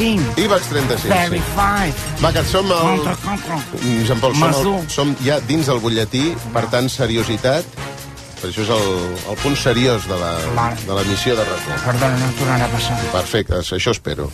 35. IBEX 35. Very Sí. Va, que som el... Contra, contra. Jean Paul, som, el, som ja dins del butlletí, per tant, seriositat. Per això és el, el punt seriós de la, Vale. de la missió de RAC1. Perdona, no tornarà a passar. Perfecte, això espero.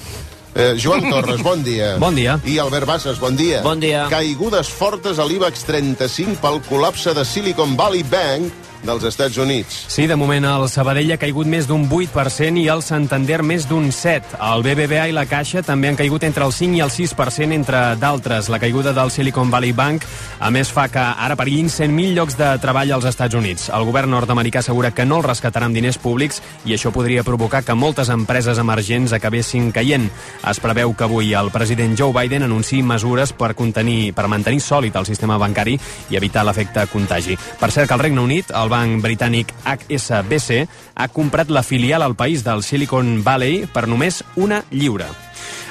Eh, Joan Torres, bon dia. Bon dia. I Albert Bassas, bon dia. Bon dia. Caigudes fortes a l'IBEX 35 pel col·lapse de Silicon Valley Bank dels Estats Units. Sí, de moment el Sabadell ha caigut més d'un 8% i el Santander més d'un 7%. El BBVA i la Caixa també han caigut entre el 5 i el 6%, entre d'altres. La caiguda del Silicon Valley Bank, a més, fa que ara perillin 100.000 llocs de treball als Estats Units. El govern nord-americà assegura que no el rescatarà amb diners públics i això podria provocar que moltes empreses emergents acabessin caient. Es preveu que avui el president Joe Biden anunciï mesures per, contenir, per mantenir sòlid el sistema bancari i evitar l'efecte contagi. Per cert, que al Regne Unit, el banc britànic HSBC ha comprat la filial al país del Silicon Valley per només una lliura.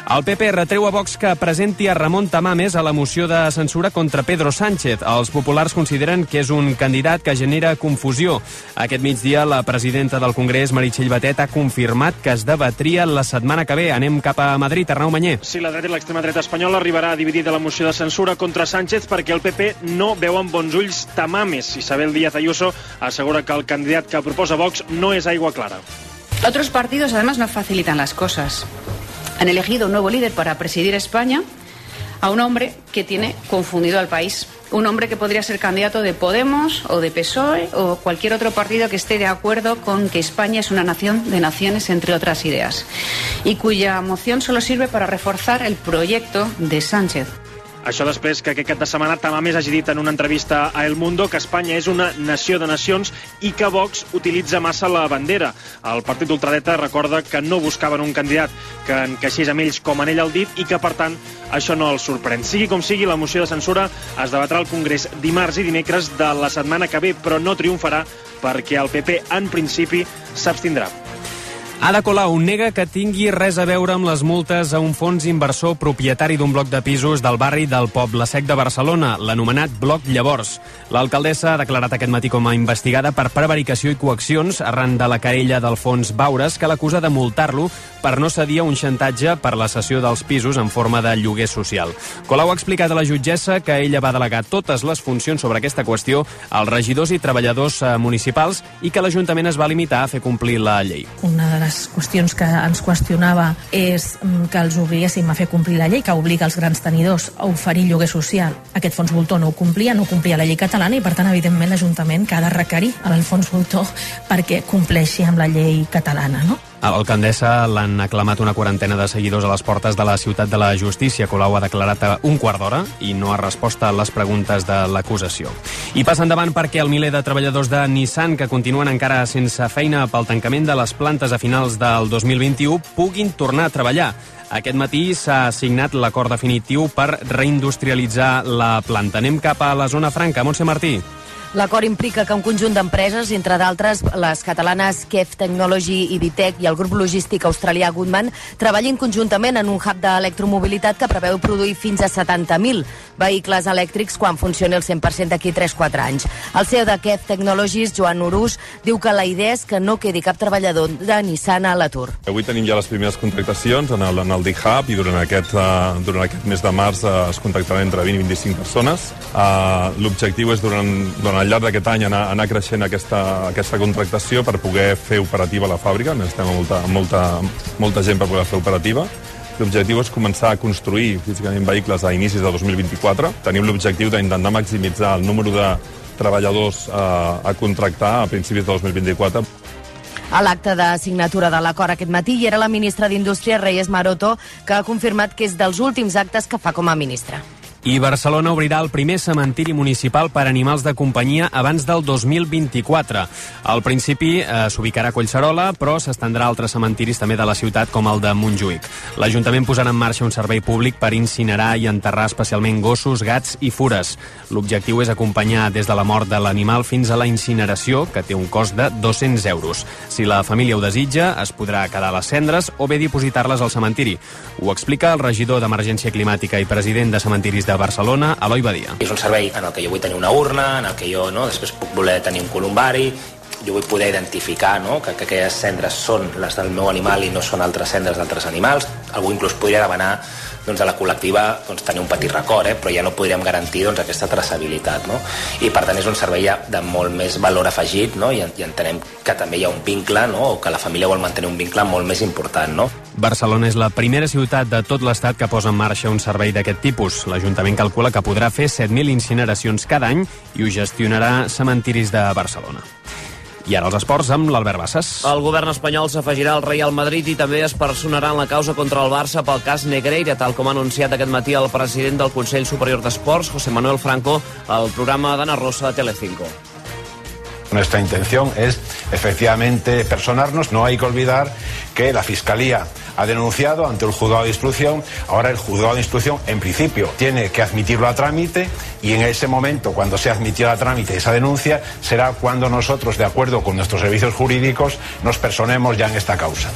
El PP retreu a Vox que presenti a Ramon Tamames a la moció de censura contra Pedro Sánchez. Els populars consideren que és un candidat que genera confusió. Aquest migdia, la presidenta del Congrés, Meritxell Batet, ha confirmat que es debatria la setmana que ve. Anem cap a Madrid, Arnau Manyer. Si la dreta i l'extrema dreta espanyola arribarà a dividir de la moció de censura contra Sánchez perquè el PP no veu amb bons ulls Tamames. Isabel Díaz Ayuso assegura que el candidat que proposa Vox no és aigua clara. Otros partidos además no facilitan las cosas. Han elegido un nuevo líder para presidir España a un hombre que tiene confundido al país. Un hombre que podría ser candidato de Podemos o de PSOE o cualquier otro partido que esté de acuerdo con que España es una nación de naciones, entre otras ideas, y cuya moción solo sirve para reforzar el proyecto de Sánchez. Això després que aquest cap de setmana Tamames hagi dit en una entrevista a El Mundo que Espanya és una nació de nacions i que Vox utilitza massa la bandera. El partit ultradeta recorda que no buscaven un candidat que encaixés amb ells com en ell el dit i que, per tant, això no els sorprèn. Sigui com sigui, la moció de censura es debatrà al Congrés dimarts i dimecres de la setmana que ve, però no triomfarà perquè el PP, en principi, s'abstindrà. Ada Colau nega que tingui res a veure amb les multes a un fons inversor propietari d'un bloc de pisos del barri del Poble Sec de Barcelona, l'anomenat Bloc Llavors. L'alcaldessa ha declarat aquest matí com a investigada per prevaricació i coaccions arran de la querella del fons Baures que l'acusa de multar-lo per no cedir a un xantatge per la cessió dels pisos en forma de lloguer social. Colau ha explicat a la jutgessa que ella va delegar totes les funcions sobre aquesta qüestió als regidors i treballadors eh, municipals i que l'Ajuntament es va limitar a fer complir la llei. Una de les qüestions que ens qüestionava és mm, que els obliguéssim a fer complir la llei que obliga els grans tenidors a oferir lloguer social. Aquest fons voltor no ho complia, no complia la llei catalana i, per tant, evidentment, l'Ajuntament que ha de requerir a l'Alfons Voltor perquè compleixi amb la llei catalana, no? A l'alcaldessa l'han aclamat una quarantena de seguidors a les portes de la ciutat de la justícia. Colau ha declarat a un quart d'hora i no ha respost a les preguntes de l'acusació. I passa endavant perquè el miler de treballadors de Nissan que continuen encara sense feina pel tancament de les plantes a finals del 2021 puguin tornar a treballar. Aquest matí s'ha signat l'acord definitiu per reindustrialitzar la planta. Anem cap a la zona franca. Montse Martí. L'acord implica que un conjunt d'empreses, entre d'altres les catalanes Kef Technology i Ditec i el grup logístic australià Goodman, treballin conjuntament en un hub d'electromobilitat que preveu produir fins a 70.000 vehicles elèctrics quan funcioni el 100% d'aquí 3-4 anys. El CEO de Kef Technologies, Joan Urús, diu que la idea és que no quedi cap treballador de Nissan a l'atur. Avui tenim ja les primeres contractacions en el, en el D-Hub i durant aquest, uh, durant aquest mes de març uh, es contractaran entre 20 i 25 persones. Uh, L'objectiu és durant, durant al llarg d'aquest any anar, anar creixent aquesta, aquesta contractació per poder fer operativa la fàbrica. Necessitem molta, molta, molta gent per poder fer operativa. L'objectiu és començar a construir físicament vehicles a inicis de 2024. Tenim l'objectiu d'intentar maximitzar el número de treballadors eh, a contractar a principis de 2024. A l'acte de signatura de l'acord aquest matí hi era la ministra d'Indústria, Reyes Maroto, que ha confirmat que és dels últims actes que fa com a ministra. I Barcelona obrirà el primer cementiri municipal per animals de companyia abans del 2024. Al principi eh, s'ubicarà a Collserola, però s'estendrà a altres cementiris també de la ciutat, com el de Montjuïc. L'Ajuntament posarà en marxa un servei públic per incinerar i enterrar especialment gossos, gats i fures. L'objectiu és acompanyar des de la mort de l'animal fins a la incineració, que té un cost de 200 euros. Si la família ho desitja, es podrà quedar les cendres o bé dipositar-les al cementiri. Ho explica el regidor d'Emergència Climàtica i president de Cementiris de Barcelona, Eloi Badia. És un servei en el que jo vull tenir una urna, en el que jo no, després puc voler tenir un columbari, jo vull poder identificar no? que, que aquelles cendres són les del meu animal i no són altres cendres d'altres animals. Algú inclús podria demanar doncs, a la col·lectiva doncs, tenir un petit record, eh? però ja no podríem garantir doncs, aquesta traçabilitat. No? I per tant és un servei de molt més valor afegit no? I, i entenem que també hi ha un vincle no? o que la família vol mantenir un vincle molt més important. No? Barcelona és la primera ciutat de tot l'estat que posa en marxa un servei d'aquest tipus. L'Ajuntament calcula que podrà fer 7.000 incineracions cada any i ho gestionarà Cementiris de Barcelona. I ara els esports amb l'Albert Bassas. El govern espanyol s'afegirà al Real Madrid i també es personarà en la causa contra el Barça pel cas Negreira, tal com ha anunciat aquest matí el president del Consell Superior d'Esports, José Manuel Franco, al programa d'Anna Rosa de Telecinco. Nuestra intención es efectivamente personarnos. No hay que olvidar que la Fiscalía ha denunciado ante el juzgado de instrucción. Ahora el juzgado de instrucción, en principio, tiene que admitirlo a trámite y en ese momento, cuando se admitido a trámite esa denuncia, será cuando nosotros, de acuerdo con nuestros servicios jurídicos, nos personemos ya en esta causa.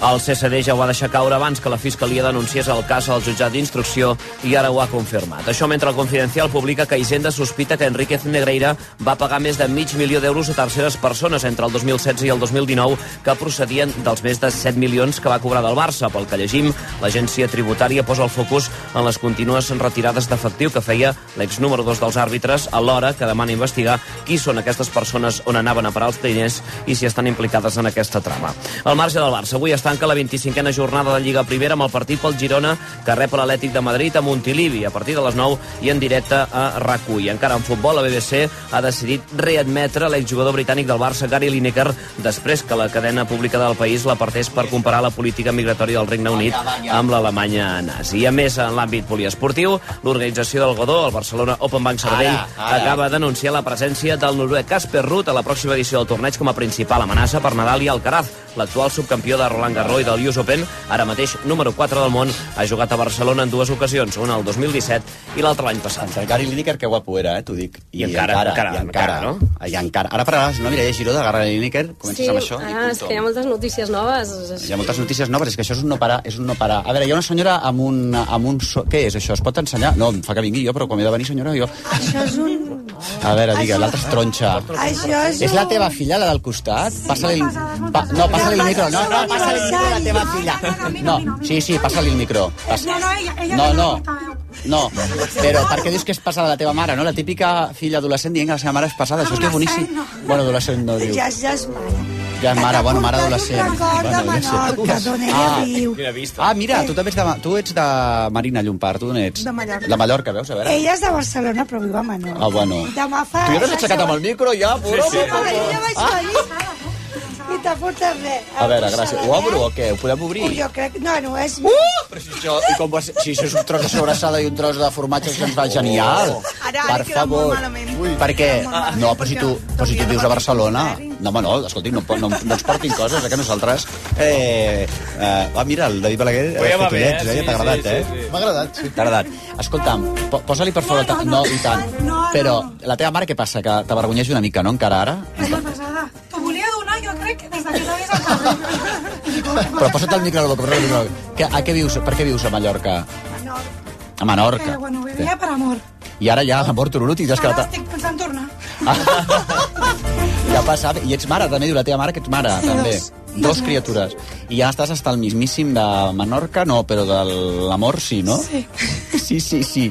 El CSD ja ho va deixar caure abans que la Fiscalia denunciés el cas al jutjat d'instrucció i ara ho ha confirmat. Això mentre el Confidencial publica que Hisenda sospita que Enríquez Negreira va pagar més de mig milió d'euros a terceres persones entre el 2016 i el 2019 que procedien dels més de 7 milions que va cobrar del Barça. Pel que llegim, l'agència tributària posa el focus en les contínues retirades d'efectiu que feia l'ex número 2 dels àrbitres alhora que demana investigar qui són aquestes persones on anaven a parar els diners i si estan implicades en aquesta trama. Al marge del Barça, avui està tanca la 25a jornada de Lliga Primera amb el partit pel Girona que rep l'Atlètic de Madrid a Montilivi a partir de les 9 i en directe a rac I encara en futbol, la BBC ha decidit readmetre l'exjugador britànic del Barça, Gary Lineker, després que la cadena pública del país l'apartés per comparar la política migratòria del Regne Unit amb l'Alemanya nazi. I a més, en l'àmbit poliesportiu, l'organització del Godó, el Barcelona Open Bank Ara, ara. acaba d'anunciar la presència del noruec Casper Ruud a la pròxima edició del torneig com a principal amenaça per Nadal i Alcaraz, l'actual subcampió de Roland Garros i del US Open, ara mateix número 4 del món, ha jugat a Barcelona en dues ocasions, una el 2017 i l'altra l'any passat. El Gary Lineker, que guapo era, eh, t'ho dic. I encara, encara, i encara, encara, no? I encara. Ara parlaràs, no, Mireia Giró, de Gary Lineker, comences Sí, amb això i ara és que hi ha moltes notícies noves. Hi ha moltes notícies noves, és que això és un no parar, és un no parar. A veure, hi ha una senyora amb un... Amb un so... Què és això? Es pot ensenyar? No, em fa que vingui jo, però com he de venir, senyora, jo... Això és un... A veure, digue, l'altra és tronxa. Això és És la teva filla, la del costat? Passa-li... Pa... No, passa-li el micro. No, no, passa-li el micro a la teva filla. No, sí, sí, passa-li el micro. Passa... No, no. No, però per què dius que és passada la teva mare, no? La típica filla adolescent dient que la seva mare és passada. Això és que és boníssim. Bueno, adolescent no diu. Ja, ja és mare. Ja mare, bueno, mare adolescent. Bueno, ja sé. Menorca, d'on ella Ah. viu. Ah, mira, tu també ets de, tu ets de Marina Llompart, tu d'on ets? De Mallorca. De Mallorca, veus? A veure. Ella és de Barcelona, però viu a Menorca. Ah, bueno. Demà fa... Tu ja t'has aixecat amb el micro, ja? Sí, sí. Venir i te fotes res. A veure, gràcies. Ho obro o què? Ho podem obrir? Jo crec... No, no, és... Uh! Però si això, i com va ser, si això és un tros de sobrassada i un tros de formatge, això ens va genial. Ara, ara per queda molt favor. malament. Perquè, no, però si tu, però si tu vius a Barcelona... No, home, no, escolti, no, no, no ens portin coses, eh, que nosaltres... Eh, eh, ah, mira, el David Balaguer... Però ja eh, va bé, fotullets, eh? eh? Sí, T'ha agradat, sí, eh? sí, sí. M'ha agradat, sí. T'ha agradat. Escolta'm, po posa-li per favor... No, no, i tant. Però la teva mare què passa? Que t'avergonyeix una mica, no, encara ara? És la passada. T'ho volia donar, jo crec, des de que vist al carrer. Però posa't el micro a la boca, posa't el micro a la boca. Que, a què vius, per què vius a Mallorca? A Menorca. Pero bueno, vivia per amor. I ara ja, amor turulut, i t'has Ara quedat... estic pensant tornar. Ja passa, i ets mare, també diu la teva mare que ets mare, Sí, també. dos. Dos criatures. I ja estàs hasta el mismíssim de Menorca, no, però de l'amor sí, no? Sí. Sí, sí, sí.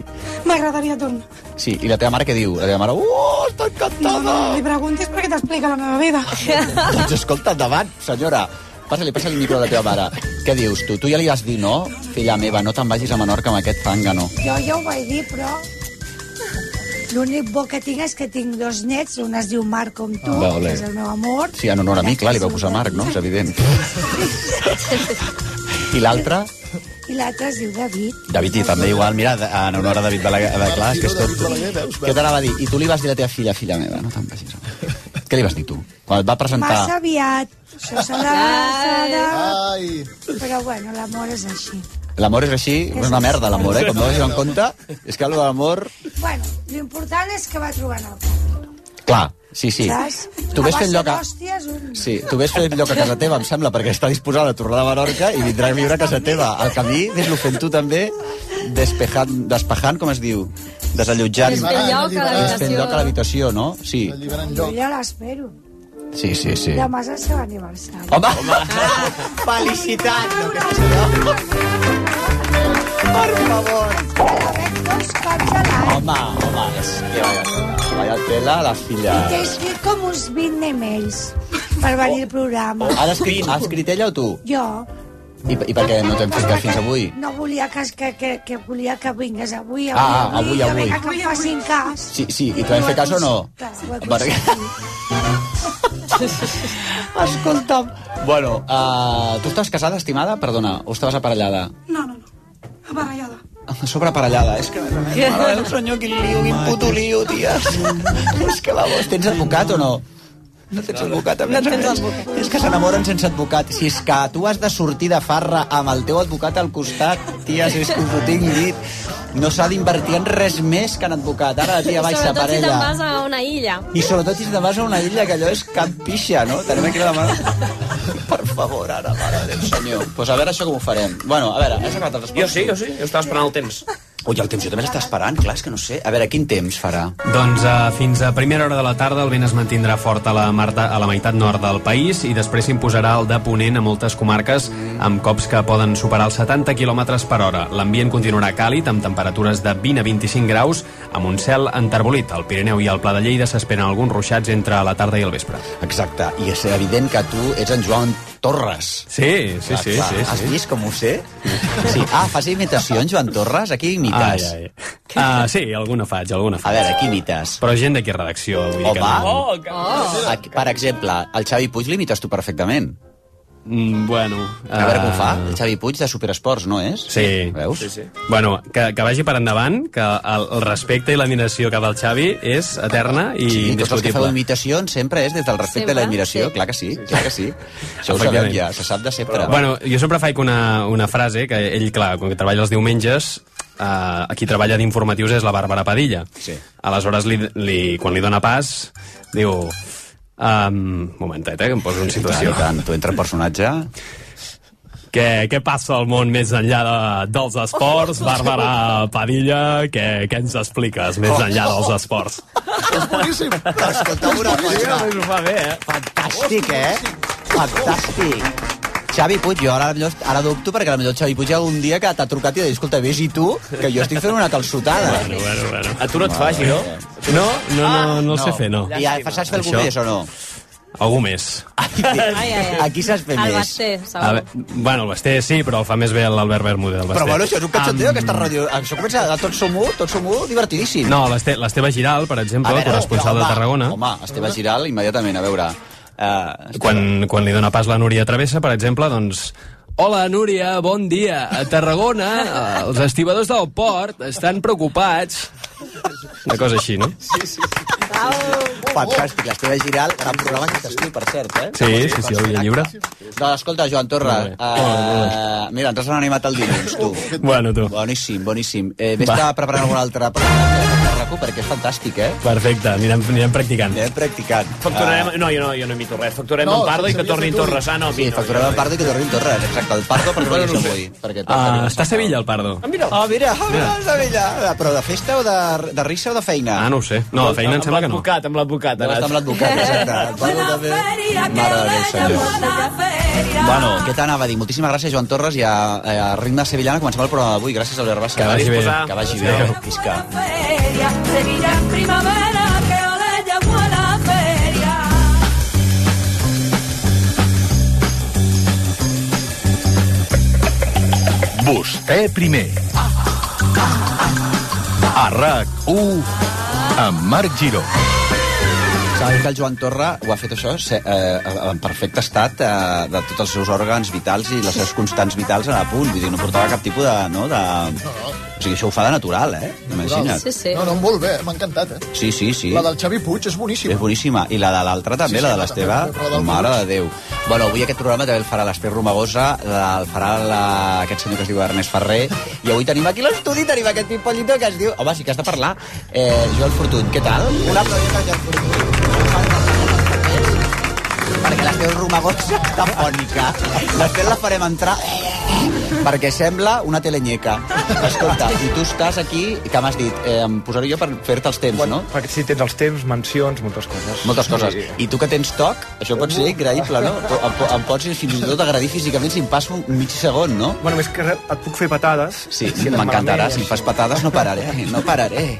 M'agradaria tornar. Sí, i la teva mare què diu? La teva mare, uh, està No, encantada! no, li preguntis perquè t'explica la meva vida. doncs escolta, endavant, senyora. Passa-li, passa-li el micro a la teva mare. Què dius tu? Tu ja li vas dir, no? Filla meva, no te'n vagis a Menorca amb aquest no. Jo ja ho vaig dir, però... L'únic bo que tinc és que tinc dos nets, un es diu Marc com tu, ole. que és el meu amor, Sí, en honor a mi, clar, li vau posar Marc, no? És evident. I l'altre? i l'altre es diu David. David, i també igual, mira, en honor a David Balaguer, eh, clar, és que és tot... Què t'anava a dir? I tu li vas dir a la teva filla, filla meva, no te'n vagis. Què li vas dir tu? Quan et va presentar... Massa aviat, això s'ha de... s'ha de... Ai. Però bueno, l'amor és així. L'amor és així, és una merda l'amor, eh? Com no vagis en compte, és que l'amor... Bueno, l'important és que va trobant el. Clar, sí, sí. Saps? Tu ves fent lloc a... Un... Sí, tu ves fent lloc a casa teva, em sembla, perquè està disposada a tornar a Menorca i vindrà a viure a casa teva. Al camí, ves-lo fent tu també, despejant, despejant, com es diu? Desallotjant. Desfent lloc a l'habitació. Desfent lloc a l'habitació, no? Sí. Jo ja l'espero. Sí, sí, sí. Demà és el seu aniversari. Home, Home. felicitats! No, que això... Per favor. Dos cops a l'any. Home, home, és que vaya tela, vaya tela la filla. I t'he escrit com uns 20 emails per venir al programa. Ha escrit, ha escrit ella o tu? Jo I, I per què no t'hem fet cas fins avui? no volia que, que, que, que volia que vingués avui, avui, Ah, avui, que avui. vinga, que em facin cas. Sí, sí, i t'ho hem fet cas o no? Clar, ho he. Escolta'm. Bueno, uh, tu estàs casada, estimada? Perdona, o estaves aparellada? No, no, no. Aparellada. Sobreaparellada. És que, mare del senyor, quin lío, quin puto lío, tia. És que, vamos, tens advocat o no? No tens advocat, a més a més. És que s'enamoren sense advocat. Si és que tu has de sortir de farra amb el teu advocat al costat, tia, si és que us ho tinc dit, no s'ha d'invertir en res més que en advocat. Ara la tia baixa Sobretot si te'n vas a una illa. I sobretot si te'n vas a una illa, que allò és cap pixa, no? Tenim aquí la mà... Per favor, ara, mare del senyor. Doncs pues a veure això com ho farem. Bueno, a veure, has acabat el Jo sí, jo sí, jo estava esperant el temps. Ui, el temps, jo també l'estava esperant, clar, és que no sé. A veure, quin temps farà? Doncs uh, fins a primera hora de la tarda el vent es mantindrà fort a la, marta, a la meitat nord del país i després s'imposarà el de Ponent a moltes comarques amb cops que poden superar els 70 km per hora. L'ambient continuarà càlid amb temperatures de 20 a 25 graus amb un cel enterbolit. Al Pirineu i al Pla de Lleida s'esperen alguns ruixats entre la tarda i el vespre. Exacte, i és evident que tu ets en Joan Torres. Sí, sí, sí, sí, sí. Has vist com ho sé? Sí. Ah, fas imitacions, Joan Torres? A qui imites? Ai, ai. Uh, sí, alguna faig, alguna faig. A veure, qui imites? Però gent d'aquí a redacció, vull dir que Home, no... oh, Aquí, per exemple, el Xavi Puig l'imites tu perfectament. Mm, bueno... A veure com fa. eh, El Xavi Puig de Superesports, no és? Sí. Veus? Sí, sí. Bueno, que, que vagi per endavant, que el, el respecte i l'admiració cap al Xavi és eterna i Sí, tots els que feu indiscutible. imitacions sempre és des del respecte i Sempre? l'admiració, Sí. clar que sí, clar que sí. Això ho sabem ja, se sap de sempre. Bueno, jo sempre faig una, una frase que ell, clar, quan treballa els diumenges, eh, qui treballa d'informatius és la Bàrbara Padilla. Sí. Aleshores, li, li, quan li dona pas, diu... Um, momentet, eh, que em poso en situació. I tant, tu entra en personatge... Què, què passa al món més enllà de, dels esports? Bàrbara Padilla, què, què ens expliques més enllà dels esports? És boníssim. Escolta una cosa. Ho fa bé, eh? Fantàstic, eh? Fantàstic. Xavi Puig, jo ara, ara dubto perquè potser el Xavi Puig algun dia que t'ha trucat i ha dit, escolta, vés i tu, que jo estic fent una calçotada. Bueno, bueno, bueno. A tu no et fa, Giró? No, no, no, no el sé fer, no. I ara, saps fer algú Això- més o no? Algú més. Ai, ai, ai. Aquí saps fer El més. Basté, A segur. veure, bueno, el Basté sí, però el fa més bé l'Albert Bermúdez. El Però Basté. bueno, això és un cachondeo, aquesta ràdio. Això comença a tot som un, tot som un, divertidíssim. No, l'Este- l'Esteve Giral, per exemple, A veure, corresponsal home, de Tarragona. Home, Esteve Giral, immediatament, a veure... Uh, Quan, quan li dona pas la Núria Travessa, per exemple, doncs... Hola, Núria, bon dia. A Tarragona, eh, els estibadors del port estan preocupats. Una cosa així, no? Sí, sí, sí. Fantàstic, l'Esteve Giral, gran programa aquest estiu, per cert, eh? Sí, sí, sí, el dia lliure. No, escolta, Joan Torra, uh, mira, ens has animat el dilluns, tu. Bueno, tu. Boníssim, boníssim. Eh, Vés Va. preparant alguna altra pregunta perquè és fantàstic, eh? Perfecte, anirem, anirem practicant. Anirem practicant. Facturarem... No, jo no, jo no imito res. Facturarem No, en Pardo i que tornin. Torres. Ah, no, Sí, no. facturem el Pardo i que torni en Torres, exacte. El Pardo per no no sé. avui. Perquè Uh, està a Sevilla, el Pardo. Ah, mira. Ah, mira, ah, mira, a Sevilla. Però de festa o de, de risa o de feina? Ah, no ho sé. No, de feina em sembla que no. Amb l'advocat, amb l'advocat. Amb l'advocat, exacte. El Pardo també. Mare de Déu. Bueno, què t'anava a dir? Moltíssimes gràcies, Joan Torres, i a, a Ritme Sevillana comencem el programa d'avui. Gràcies, Albert Bassa. Que vagi bé. Que vagi bé. Visca. Feria, Sevilla en primavera, que ole llamó a la feria. Vostè primer. A RAC1 amb Marc Giró. Sabeu que el Joan Torra ho ha fet això eh, en perfecte estat eh, de tots els seus òrgans vitals i les seves constants vitals a punt. Vull dir, no portava cap tipus de... No, de... O sigui, això ho fa de natural, eh? Imagina't. Sí, sí. No, no, molt bé, m'ha encantat, eh? Sí, sí, sí. La del Xavi Puig és boníssima. És boníssima. I la de l'altra també, Sí, sí, la de l'Esteve. la Mare de Déu. Bueno, avui aquest programa també el farà l'Ester Romagosa, el farà la, aquest senyor que es diu Ernest Ferrer, i avui tenim aquí l'estudi, tenim aquest pipollito que es diu... Home, sí que has de parlar. Eh, Joel Fortuny, què tal? Un aplaudiment a Joel Fortuny. Perquè l'Ester Romagosa està fònica. L'Ester la farem entrar... perquè sembla una telenyeca. Escolta, i tu estàs aquí, que m'has dit, eh, em posaré jo per fer-te els temps, Bueno, no? perquè si tens els temps, mencions, moltes coses. Moltes coses. Sí. I tu que tens toc, això pot ser increïble, no? Em, em pots fins i tot agredir físicament si em passo un mig segon, no? Bueno, més que res, et puc fer patades. Sí, Si m'encantarà. Si em fas patades no pararé, no pararé.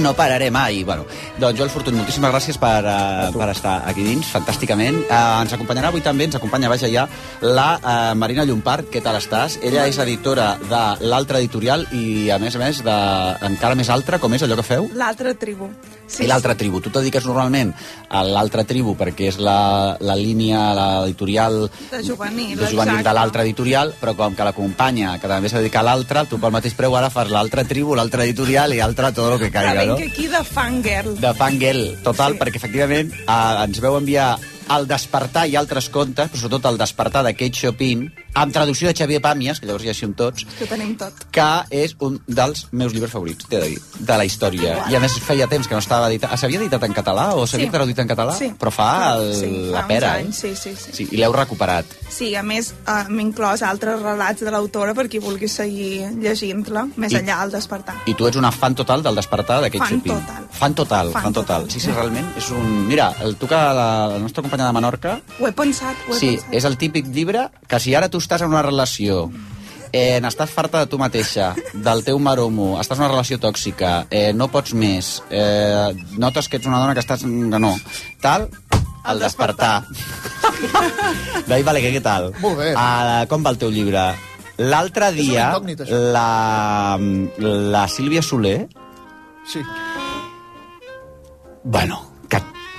No pararé mai. Bueno, doncs Joel Fortuny, moltíssimes gràcies per, uh, per estar aquí dins, fantàsticament. Uh, ens acompanyarà avui també, ens acompanya, vaja ja, la uh, Marina Llompart. Què tal estàs? Ella és editora de l'altre editorial i, a més a més, de encara més altra, com és allò que feu? L'altra tribu. Sí, I l'altra tribu. Tu et dediques normalment a l'altra tribu perquè és la, la línia, l'editorial De juvenil, de juvenil de exacte. l'altra editorial, però com que l'acompanya, que també s'ha dedicat a l'altra, tu pel mateix preu ara fas l'altra tribu, l'altra editorial i l'altra tot el que caiga, no? vinc aquí de fangirl. De fangirl, total, sí. perquè efectivament eh, ens veu enviar el despertar i altres contes, però sobretot el despertar de Kate Chopin, amb traducció de Xavier Pàmies, que llavors ja som tots, Que tenim tot. que és un dels meus llibres favorits, t'he de dir, de la història. I a més feia temps que no estava editat. Ah, S'havia editat en català o s'havia Sí. traduït en català? Sí. Però fa el, sí, fa la pera, eh? sí, sí, sí. Sí, I l'heu recuperat. Sí, a més, uh, m'he inclòs altres relats de l'autora per qui vulgui seguir llegint-la, més I- enllà del despertar. I tu ets una fan total del despertar d'aquest Fan Chopin. total. Fan total, fan, Fan total. total. Sí, sí, realment és un... Mira, el tu que la, la nostra companya de Menorca, Ho he pensat, ho he sí, pensat. és el típic llibre que si ara tu estàs en una relació eh, n'estàs farta de tu mateixa, del teu maromo, estàs en una relació tòxica, eh, no pots més, eh, notes que ets una dona que estàs... no, tal, el despertar. David Balaguer, què tal? Molt bé. Uh, com va el teu llibre? L'altre dia, la, la Sílvia Soler, Sí. bueno.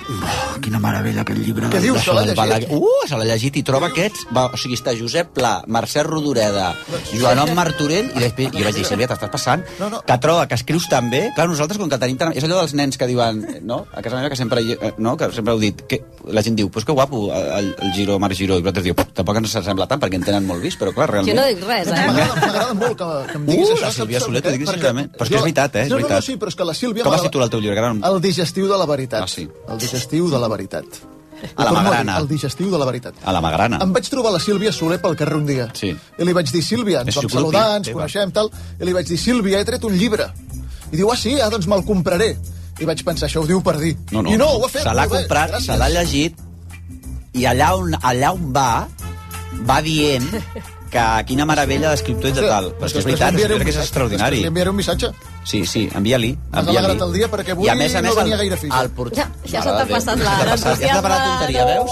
Oh, quina meravella aquest llibre. Què dius, se l'ha llegit? Uh, se l'ha llegit i troba aquests... Va, o sigui, està Josep Pla, Mercè Rodoreda, Joanom Martorell, i després jo vaig dir, Sílvia, t'estàs passant? No, no. Que troba que escrius tan bé. Clar, nosaltres, com que tenim tan... És allò dels nens que diuen, no? A casa meva que sempre, eh, no? que sempre heu dit, que la gent diu, pues que guapo el, el Giro, Marc Giró, i vosaltres diu, tampoc ens sembla tant perquè en tenen molt vist, però clar, realment... Jo no dic res, eh? M'agrada molt que, que em diguis Uh, això. la Sílvia Soler, t'ho dic Perquè sincerament. Però és que és veritat, eh? És no, no, no, veritat. sí, però és que la Sílvia... Com me es la- titula el teu llibre? No- El digestiu de la veritat. Ah, sí. El digestiu de la veritat. A la Magrana. El digestiu de la veritat. A la Magrana. Em vaig trobar la Sílvia Soler pel carrer un dia. Sí. I li vaig dir, Sílvia, ens vam saludar, ens teva. coneixem, tal. I li vaig dir, Sílvia, he tret un llibre. I diu, ah, sí? Ah, doncs me'l compraré. I vaig pensar, això ho diu per dir. No, no, I no, ho ha fet se l'ha comprat, gràcies. se l'ha llegit, i allà on, allà on va, va dient que quina meravella d'escriptor i de tal. Però és que és veritat, és, que és extraordinari. Li enviaré un missatge. Sí, sí, envia-li. M'has envia-li. alegrat el dia perquè avui I a més a més, no venia gaire fi. El port... Ja, ja se t'ha de passat la- ja Ja t'ha passat la tonteria, veus?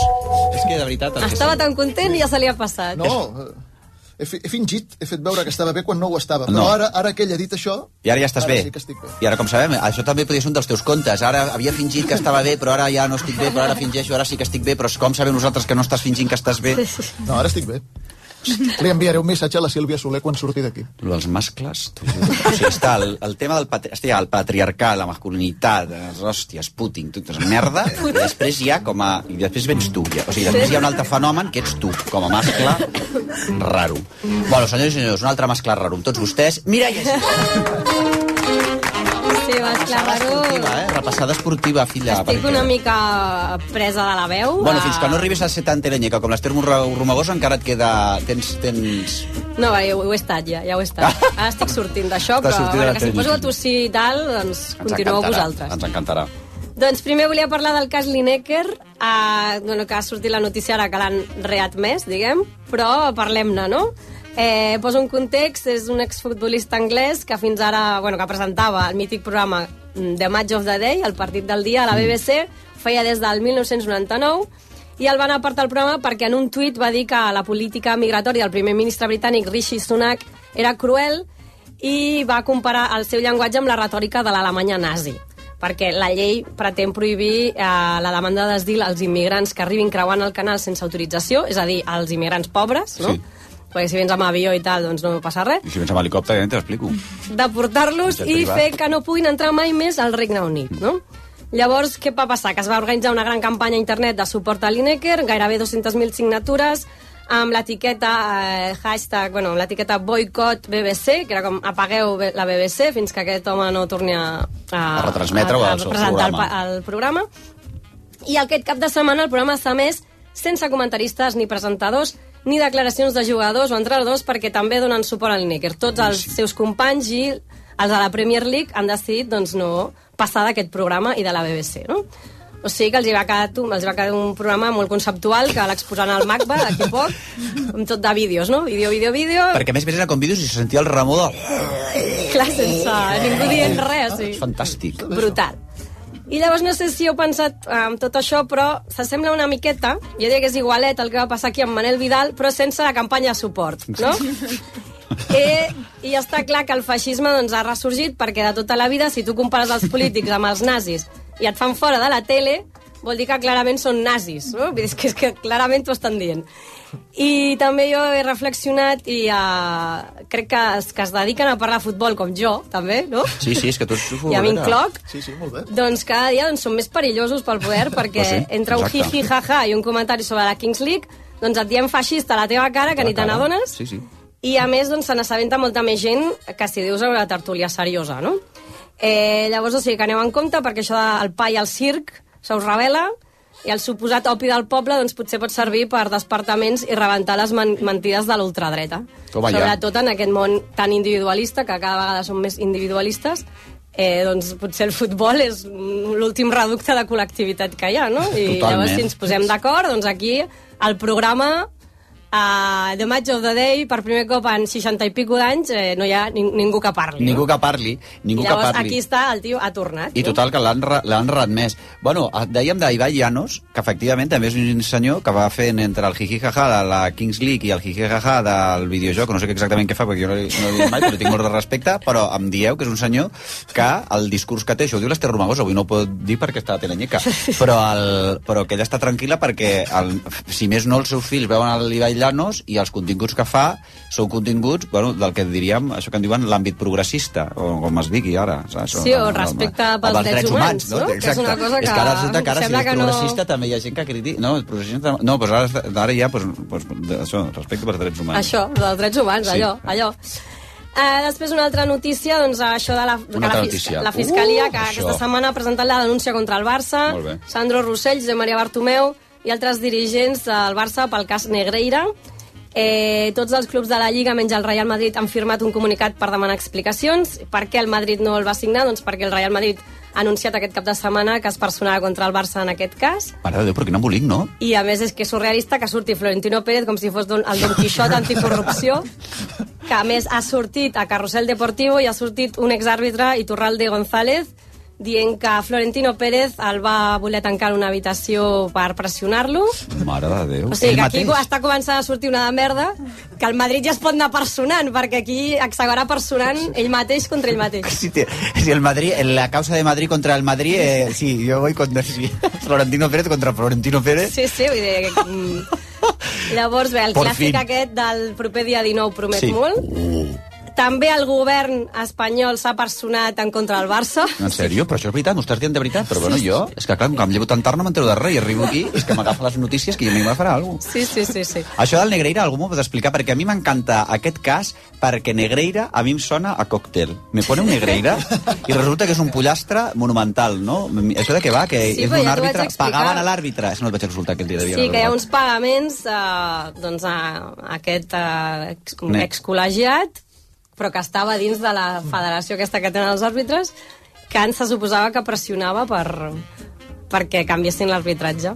És que de veritat... Estava tan content i ja se li ha passat. No, eh, he, he fingit, he fet veure que estava bé quan no ho estava. Però No. ara, ara que ell ha dit això... I ara ja estàs ara bé. Sí que estic bé. I ara, com sabem, això també podria ser un dels teus contes. Ara havia fingit que estava bé, però ara ja no estic bé, però ara fingeixo, ara sí que estic bé, però com sabem nosaltres que no estàs fingint que estàs bé? No, ara estic bé. Li enviaré un missatge a la Sílvia Soler quan surti d'aquí. Lo dels mascles. O sigui, està el, el tema del patri... Hòstia, el patriarcat, la masculinitat, les hòsties, Putin, totes merda, i després hi ha com a... I després vens tu, ja. O sigui, després hi ha un altre fenomen que ets tu, com a mascle raro. Bueno, senyors i senyors, un altre mascle raro amb tots vostès. Mireia Sí, clar, esportiva, eh? Repassada esportiva, filla. Estic perquè- una mica presa de la veu. Bueno, fins que no arribis a ser tan telenyeca com l'Ester Romagosa encara et queda... Tens... tens... No, va, ho, ho he estat ja, ja ho he estat. Ara estic sortint d'això, però bueno, que si poso a tossir i tal, doncs continueu vosaltres. Ens encantarà. Doncs primer volia parlar del cas Lineker, eh, bueno, que ha sortit la notícia ara que l'han readmès, diguem, però parlem-ne, no? Eh, poso un context, és un exfutbolista anglès que fins ara, bueno, que presentava el mític programa mm, The Match of the Day, el partit del dia, a la BBC, feia des del 1999, i el van apartar el programa perquè en un tuit va dir que la política migratòria del primer ministre britànic Rishi Sunak era cruel i va comparar el seu llenguatge amb la retòrica de l'Alemanya nazi perquè la llei pretén prohibir eh, la demanda d'asil als immigrants que arribin creuant el canal sense autorització, és a dir, als immigrants pobres, no? Sí. Perquè si vens amb avió i tal, doncs no passa res. I si vens amb helicòpter, ja t'ho explico. Deportar-los Jet i privat. fer que no puguin entrar mai més al Regne Unit, no? Llavors, què va passar? Que es va organitzar una gran campanya a internet de suport a l'Inecker, gairebé 200.000 signatures, amb l'etiqueta eh, hashtag, bueno, l'etiqueta boicot BBC, que era com apagueu la BBC fins que aquest home no torni a, a, A retransmetre-ho a, al seu presentar el, programa. pa- el programa. I aquest cap de setmana el programa s'ha més sense comentaristes ni presentadors ni declaracions de jugadors o entrenadors perquè també donen suport al Lineker. Tots els seus companys i els de la Premier League han decidit doncs, no passar d'aquest programa i de la BBC, no? O sigui que els hi va quedar, els hi va quedar un programa molt conceptual que l'exposaran al MACBA d'aquí a poc, amb tot de vídeos, no? Vídeo, vídeo, vídeo... Perquè a més a més era com vídeos i se sentia el remor del... Clar, sense ningú dient res, sí. Fantàstic. Brutal. I llavors no sé si heu pensat eh, amb tot això, però s'assembla una miqueta, jo diria que és igualet el que va passar aquí amb Manel Vidal, però sense la campanya de suport, no? Eh, I està clar que el feixisme doncs, ha ressorgit perquè de tota la vida, si tu compares els polítics amb els nazis i et fan fora de la tele, vol dir que clarament són nazis, no? Vull dir, és que, és que clarament t'ho estan dient. I també jo he reflexionat i uh, crec que els que es dediquen a parlar de futbol, com jo, també, no? Sí, sí, és que tu ets I a m'incloc. Sí, sí, molt bé. Doncs cada dia doncs, són més perillosos pel poder perquè Pues sí, entre un jiji jaja i un comentari sobre la Kings League doncs et diem feixista a la teva cara que ni te n'adones Sí, sí. i a més doncs, se n'assabenta molta més gent que si dius una tertúlia seriosa, no? Eh, llavors, o sigui, que aneu en compte perquè això del pa i el circ se us revela i el suposat opi del poble doncs, potser pot servir per despertaments i rebentar les men mentides de l'ultradreta. Sobretot en aquest món tan individualista, que cada vegada som més individualistes, eh, doncs potser el futbol és l'últim reducte de col·lectivitat que hi ha, no? I Totalment. llavors si ens posem d'acord, doncs aquí el programa uh, The Match of the Day, per primer cop en 60 i pico d'anys, eh, no hi ha ning ningú que parli. Ningú no? que parli, ningú I que llavors parli. aquí està, el tio ha tornat. I total, que l'han re- l'han readmès. Bueno, eh, dèiem d'Ibai Llanos, que efectivament també és un senyor que va fent entre el jiji-jaja de la Kings League i el jiji-jaja del videojoc, no sé exactament què fa, perquè jo no, no dit mai, però tinc molt de respecte, però em dieu que és un senyor que el discurs que té, això ho diu l'Ester Romagosa, avui no ho pot dir perquè està a Telenyeca, però, el, però que ella està tranquil·la perquè, el, si més no, els seus fills veuen l'Ibai Llanos i els continguts que fa són continguts bueno, del que diríem, això que en diuen l'àmbit progressista, o com es digui ara. Saps? Sí, o respecte pels drets humans, no? Que és una cosa és que que ara resulta que ara si és que no- progressista també hi ha gent que critica... No, progressista... No, però ara, ara ja, pues, pues, això, respecte pels drets humans. Això, dels drets humans, Sí. allò, allò. Uh, després una altra notícia, doncs això de la, que la, altra fis- notícia. la Fiscalia, Uh, que això. aquesta setmana ha presentat la denúncia contra el Barça. Sandro Rossell, Josep Maria Bartomeu i altres dirigents del Barça pel cas Negreira. Eh, tots els clubs de la Lliga, menys el Real Madrid, han firmat un comunicat per demanar explicacions. Per què el Madrid no el va signar? Doncs perquè el Real Madrid ha anunciat aquest cap de setmana que es personarà contra el Barça en aquest cas. Mare de Déu, però quin embolic, no? I a més és que és surrealista que surti Florentino Pérez com si fos don, el Don Quixot anticorrupció, que a més ha sortit a Carrusel Deportivo i ha sortit un exàrbitre, Iturralde González, dient que Florentino Pérez el va voler tancar en una habitació per pressionar-lo. Mare de Déu. O sigui Ell que aquí mateix. està començant a sortir una de merda que el Madrid ja es pot anar personant, perquè aquí s'acabarà personant ell mateix contra ell mateix. Si, te- si el Madrid, en la causa de Madrid contra el Madrid, eh, sí, yo voy contra sí, Florentino Pérez contra Florentino Pérez. Sí, sí, vull dir... que, mm. Llavors, bé, el Por clàssic fin. aquest del proper dia 19 promet Sí. molt. També el govern espanyol s'ha personat en contra del Barça. En sèrio? Però això és veritat? M'ho estàs dient de veritat? Però bueno, jo, és que clar, com que em llevo tan tard no m'entero de res i arribo aquí, és que m'agafa les notícies que jo m'hi farà alguna cosa. Sí, sí, sí, sí. Això del Negreira algú m'ho pot explicar? Perquè a mi m'encanta aquest cas perquè Negreira a mi em sona a còctel. Me pone un Negreira i resulta que és un pollastre monumental, no? Això de què va? Que Sí, és un ja àrbitre... Pagaven a l'àrbitre. Això no el vaig resultar aquell dia. devia Sí, que hi ha uns pagaments eh, doncs, a, a aquest eh, ex, excol·legiat, però que estava dins de la federació aquesta que tenen els àrbitres, que ens se suposava que pressionava per, perquè canviessin l'arbitratge.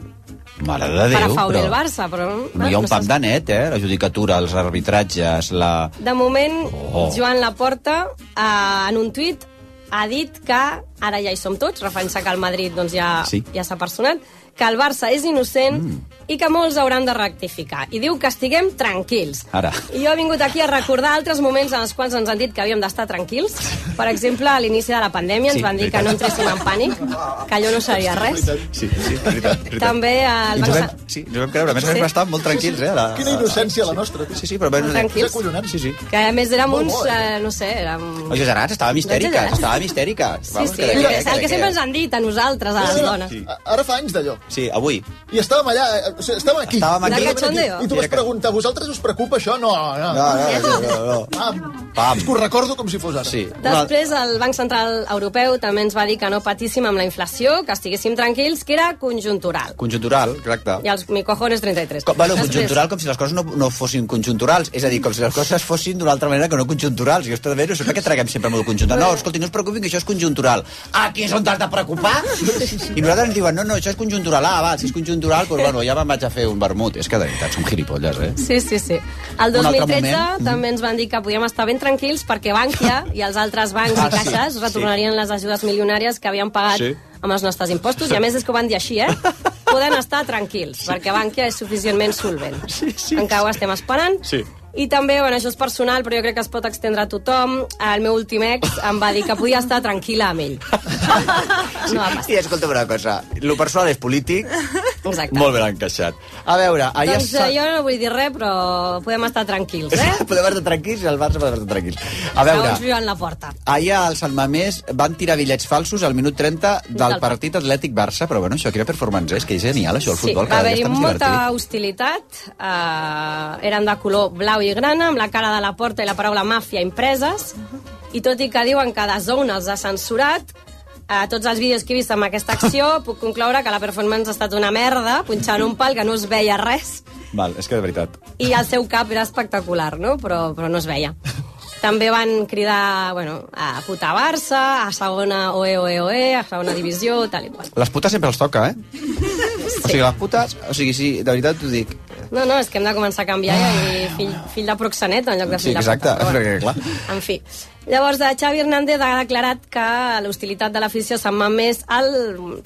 Mare de Déu, per afavorir però... el Barça, però... No hi ha un no pam de net, eh? La judicatura, els arbitratges, la... De moment, Oh. Joan Laporta, eh, en un tuit, ha dit que ara ja hi som tots, referint-se que el Madrid doncs, ja Sí. ja s'ha personat, que el Barça és innocent mm. I que molts hauran de rectificar. I diu que estiguem tranquils. Ara. I jo he vingut aquí a recordar altres moments en els quals ens han dit que havíem d'estar tranquils. Per exemple, a l'inici de la pandèmia ens Sí, van dir que veritat. no entréssim en pànic, que allò no seria res. Sí, sí, veritat, veritat. També ho Barça... vam, sí, ens ho vam creure. A més, Sí. vam estar molt tranquils, eh? La, Quina innocència la nostra. Sí, sí, però... Molt tranquils. Sí, sí. Que a més érem Molt uns, bo, eh? eh, no sé, érem... O exagerats, estàvem histèriques, Exagerats. estàvem histèriques. Sí, Vamos, sí, que de el, que, que que sempre ens han dit a nosaltres, a les dones. Ara fa anys d'allò. Sí, avui. I estàvem allà, eh, O sigui, estàvem aquí. Estàvem aquí. De cachondeo. I tu vas preguntar, vosaltres us preocupa això? No, no. No, no, no, no, no. Pam. Pam. És que ho recordo com si fos ara. Sí. Després, el Banc Central Europeu també ens va dir que no patíssim amb la inflació, que estiguéssim tranquils, que era conjuntural. Conjuntural, exacte. I els mi cojones 33. Com, bueno, Després- conjuntural com si les coses no, no fossin conjunturals. És a dir, com si les coses fossin d'una altra manera que no conjunturals. Jo també no sé per què traguem sempre molt conjuntural. No, escolti, no es preocupin que això és conjuntural. Aquí és on t'has de preocupar? I nosaltres ens diuen, no, no, això és conjuntural. Ah, va, si és conjuntural, doncs bueno, ja me'n vaig a fer un vermut. És que de veritat, som gilipolles, eh? Sí, sí, sí. El Un altre 2013 moment. també ens van dir que podíem estar ben tranquils perquè Bankia i els altres bancs Ah, i sí, caixes sí. retornarien les ajudes milionàries que havien pagat Sí. amb els nostres impostos. I a més és que ho van dir així, eh? Poden estar tranquils, perquè Bankia és suficientment solvent. Sí, sí, Encara ho estem esperant. Sí. I també, bueno, això és personal, però jo crec que es pot extendre a tothom. El meu últim ex em va dir que podia estar tranquil·la amb ell. No va passar. I escolta'm una cosa, lo personal és polític, Exacte. molt ben encaixat. A veure, ahir Doncs eh, jo no vull dir res, però podem estar tranquils, eh? Podem estar tranquils i el Barça podem estar tranquils. A veure, Segons viuen la porta. ahir al Sant Mamés van tirar bitllets falsos al minut 30 del Del partit Atlètic-Barça, però bueno, això quina performance és, que és genial això, el Sí, futbol, va cada dia haver-hi molta divertit. hostilitat. Uh, eren de color blau i grana, amb la cara de la porta i la paraula màfia impreses. I tot i que diuen que The Zone els ha censurat, a tots els vídeos que he vist amb aquesta acció puc concloure que la performance ha estat una merda, punxant un pal que no es veia res, Val, és que de veritat. i el seu cap era espectacular, no? però, però no es veia. També van cridar bueno, a puta Barça, a segona OE, OE, OE, a segona divisió, tal i qual. Les putes sempre els toca, eh? O sigui, les putes... O sigui, sí, de veritat t'ho dic. No, no, és que hem de començar a canviar i a dir fill, fill de proxenet en lloc de Sí, fill exacte, de puta. perquè, clar... En fi. Llavors, eh, Xavi Hernández ha declarat que l'hostilitat de l'afició a Sant Mamés el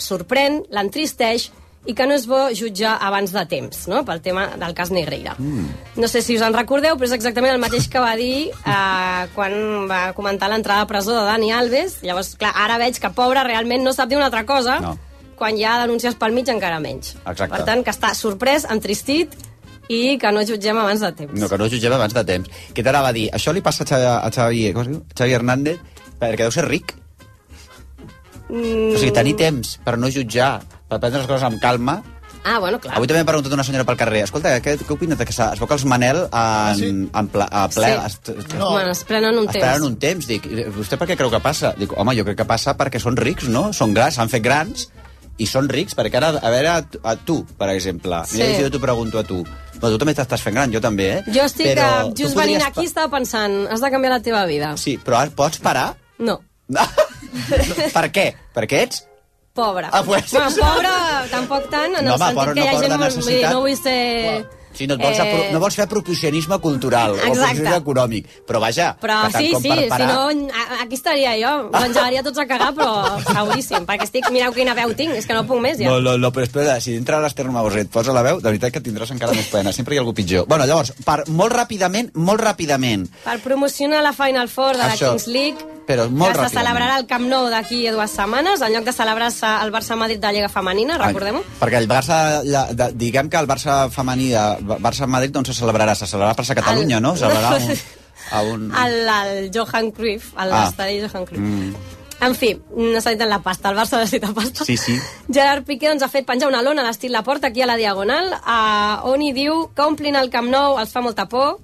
sorprèn, l'entristeix i que no és bo jutjar abans de temps, no?, pel tema del cas Negreira. Mm. No sé si us en recordeu, però és exactament el mateix que va dir eh, quan va comentar l'entrada a presó de Dani Alves. Llavors, clar, ara veig que pobre realment no sap dir una altra cosa, No. quan hi ha denúncies pel mig encara menys. Exacte. Per tant, que està sorprès, entristit i que no jutgem abans de temps. No, que no jutgem abans de temps. Què t'anava a dir? Això li passa a Xavi, a Xavi, com es diu? Xavi Hernández perquè deu ser ric. Mm. O sigui, tenir temps per no jutjar, per prendre les coses amb calma. Ah, bueno, clar. Avui també m'ha preguntat una senyora pel carrer, escolta, què, què opines de que es veu que els Manel en, ah, sí? en ple, a ple Sí. es, No. Bueno, es prenen un es temps. prenen un temps. Dic, vostè per què creu que passa? Dic, home, jo crec que passa perquè són rics, no? Són grans, s'han fet grans i són rics, perquè ara, a veure, a tu, a tu per exemple, Sí. mira jo t'ho pregunto a tu. Bueno, tu també t'estàs fent gran, jo també, eh? Jo estic, Però eh, just podries venint aquí, estava pensant, has de canviar la teva vida. Sí, però ara pots parar? No, per què? Perquè ets... pobre. Ah, pues- Bueno, pobre, tampoc tant, en No, el home, sentit pobre, que hi no ha gent molt... Vull dir, no vull ser... Sí, no, et vols, eh... no vols fer apropiacionisme cultural o Exacte. apropiacionisme econòmic. Però vaja, Però sí, sí, per parar... si no, aquí estaria jo. Ens engegaria tots a cagar, però seguríssim, perquè estic... Mireu quina veu tinc, és que no puc més ja. No, no, no, però espera, si dintre l'Ester Magoser et posa la veu, de veritat que tindràs encara més pena. Sempre hi ha algú pitjor. Bueno, llavors, per, molt ràpidament, molt ràpidament, Per promocionar la Final Four de la Això, Kings League, però molt que se ràpidament. celebrarà al Camp Nou d'aquí a dues setmanes, en lloc de celebrar-se el Barça-Madrid de Lliga Femenina, recordem-ho? Perquè el Barça, la, de, diguem que el Barça femení de Barça-Madrid on se celebrarà? Se celebrarà per a Catalunya, El- no? Se celebrarà un, a un... Al, al Johan Cruyff, a Ah. l'estadi Johan Cruyff. Mm, En fi, necessiten la pasta, el Barça necessita pasta. sí, sí. Gerard Piqué doncs, ha fet penjar una lona a l'estil Laporta aquí a la Diagonal, a, on hi diu que omplin el Camp Nou els fa molta por,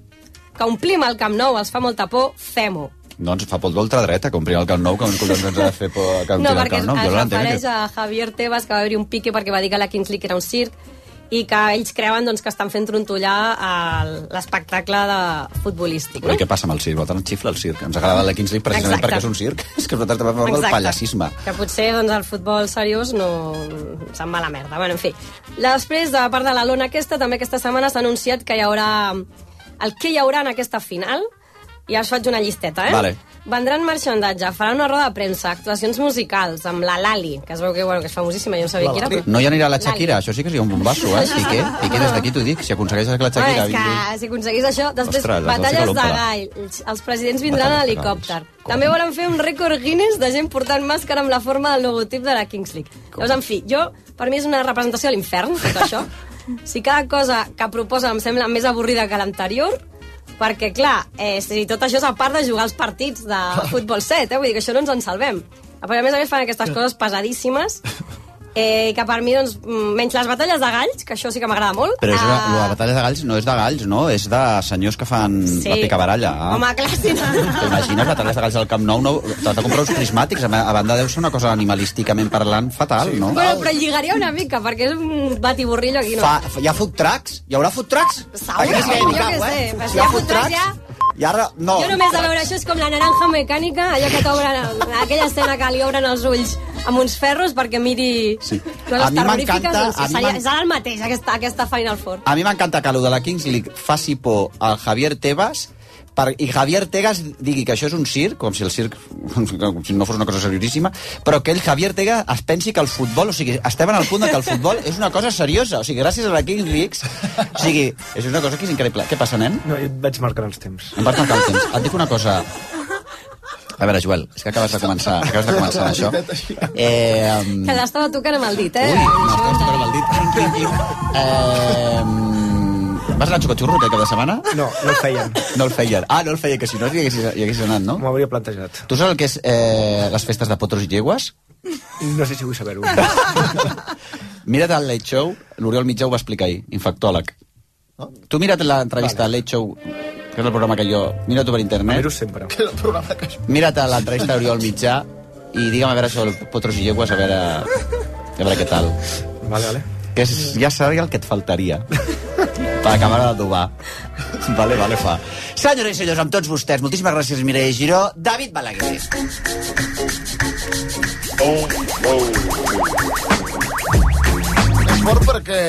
que omplim el Camp Nou els fa molta por, fem-ho. Doncs fa por d'ultradreta, comprir el Camp Nou, que collons ens ha de fer por que No, omplir el perquè Camp Nou. es no l'entenc, refereix a Javier Tebas, que va haver-hi un pique perquè va dir que la Kings League era un circ i que ells creuen doncs, que estan fent trontollar el- l'espectacle de futbolístic. Però i què passa amb el circ? Vosaltres ens xifla el circ. Ens agrada la Kings League precisament Exacte. perquè és un circ. És que nosaltres també fem el Exacte. pallassisme. Que potser doncs, el futbol seriós no se'n va a la merda. Bueno, en fi. Després, de part de la lona aquesta, també aquesta setmana s'ha anunciat que hi haurà el que hi haurà en aquesta final. I ara us faig una llisteta, eh? Vale. Vendran marxandatge, faran una roda de premsa, actuacions musicals amb la Lali, que es veu que, bueno, que és famosíssima, jo no sabia qui era. Però... No hi anirà la Shakira, això sí que seria un bombasso, eh? Piqué, Piqué des d'aquí t'ho dic, si aconsegueix que la Shakira Ah, és que si aconseguís això... Després, Ostres, les batalles de sí que gall, els- presidents vindran a helicòpter. També volen fer un rècord Guinness de gent portant màscara amb la forma del logotip de la Kings League. Llavors, en fi, jo, per mi és una representació de l'infern, tot això. si cada cosa que proposa em sembla més avorrida que l'anterior, perquè, clar, eh, si tot això és a part de jugar els partits de futbol 7, eh? vull dir que això no ens en salvem. A més a més, fan aquestes coses pesadíssimes eh, que per mi, doncs, mm, menys les batalles de galls, que això sí que m'agrada molt. Però és, uh... la batalla de galls no és de galls, no? És de senyors que fan Sí. la picabaralla. Ah. Home, clar, sí. T'imagines batalles de galls al Camp Nou? No, T'has de comprar uns prismàtics. A banda deu ser una cosa animalísticament parlant fatal, no? Bueno, però lligaria una mica, perquè és un batiborrillo aquí, no? Fa, hi ha food trucks? Hi haurà food trucks? Segur, Aquí sí jo què sé, eh? Si hi ha hi ha food trucks... ja- I ara, no. jo només de veure això és com la naranja mecànica, allò que t'obren, aquella escena que li obren els ulls amb uns ferros perquè miri sí. coses A mi m'encanta- doncs, a mi seria, m'en- serà el mateix, aquesta, aquesta Final Four. A mi m'encanta que allò de la Kings League faci por al Javier Tebas per, i Javier Tegas digui que això és un circ, com si el circ com si no fos una cosa serioríssima, però que ell, Javier Tega, es pensi que el futbol, o sigui, estem en el punt de que el futbol és una cosa seriosa, o sigui, gràcies a la Kings League, o sigui, és una cosa que és increïble. Què passa, nen? No, jo vaig marcant els temps. Em vas marcar el temps. Et dic una cosa... A veure, Joel, és que acabes de començar, acabes de començar amb això. Eh, um, Que l'estava tocant amb el dit, eh? Ui, m'estaves tocant amb el dit. Eh, vas anar a Xocotxurro aquest cap de setmana? No, no el feien. No el feien. Ah, no el feia, que si no hi haguessis, hi haguessis anat, no? M'ho hauria plantejat. Tu saps el que és eh, les festes de potros i llegües? No sé si vull saber-ho. Mira't el Late Show, l'Oriol Mitjà ho va explicar ahir, infectòleg. Tu mira't l'entrevista al Late Show, que és el programa que jo... Mira-t'ho per internet. Miro sempre. Que era el programa que... Mira't a l'entrevista d'Oriol Mitjà i digue'm a veure el potros i llegües, a veure, a veure què tal. Vale, vale. Que és, ja sabia el que et faltaria per acabar d'adobar. Vale, vale, fa. Senyores i senyors, amb tots vostès, moltíssimes gràcies, Mireia Giró. David Balaguer. És fort perquè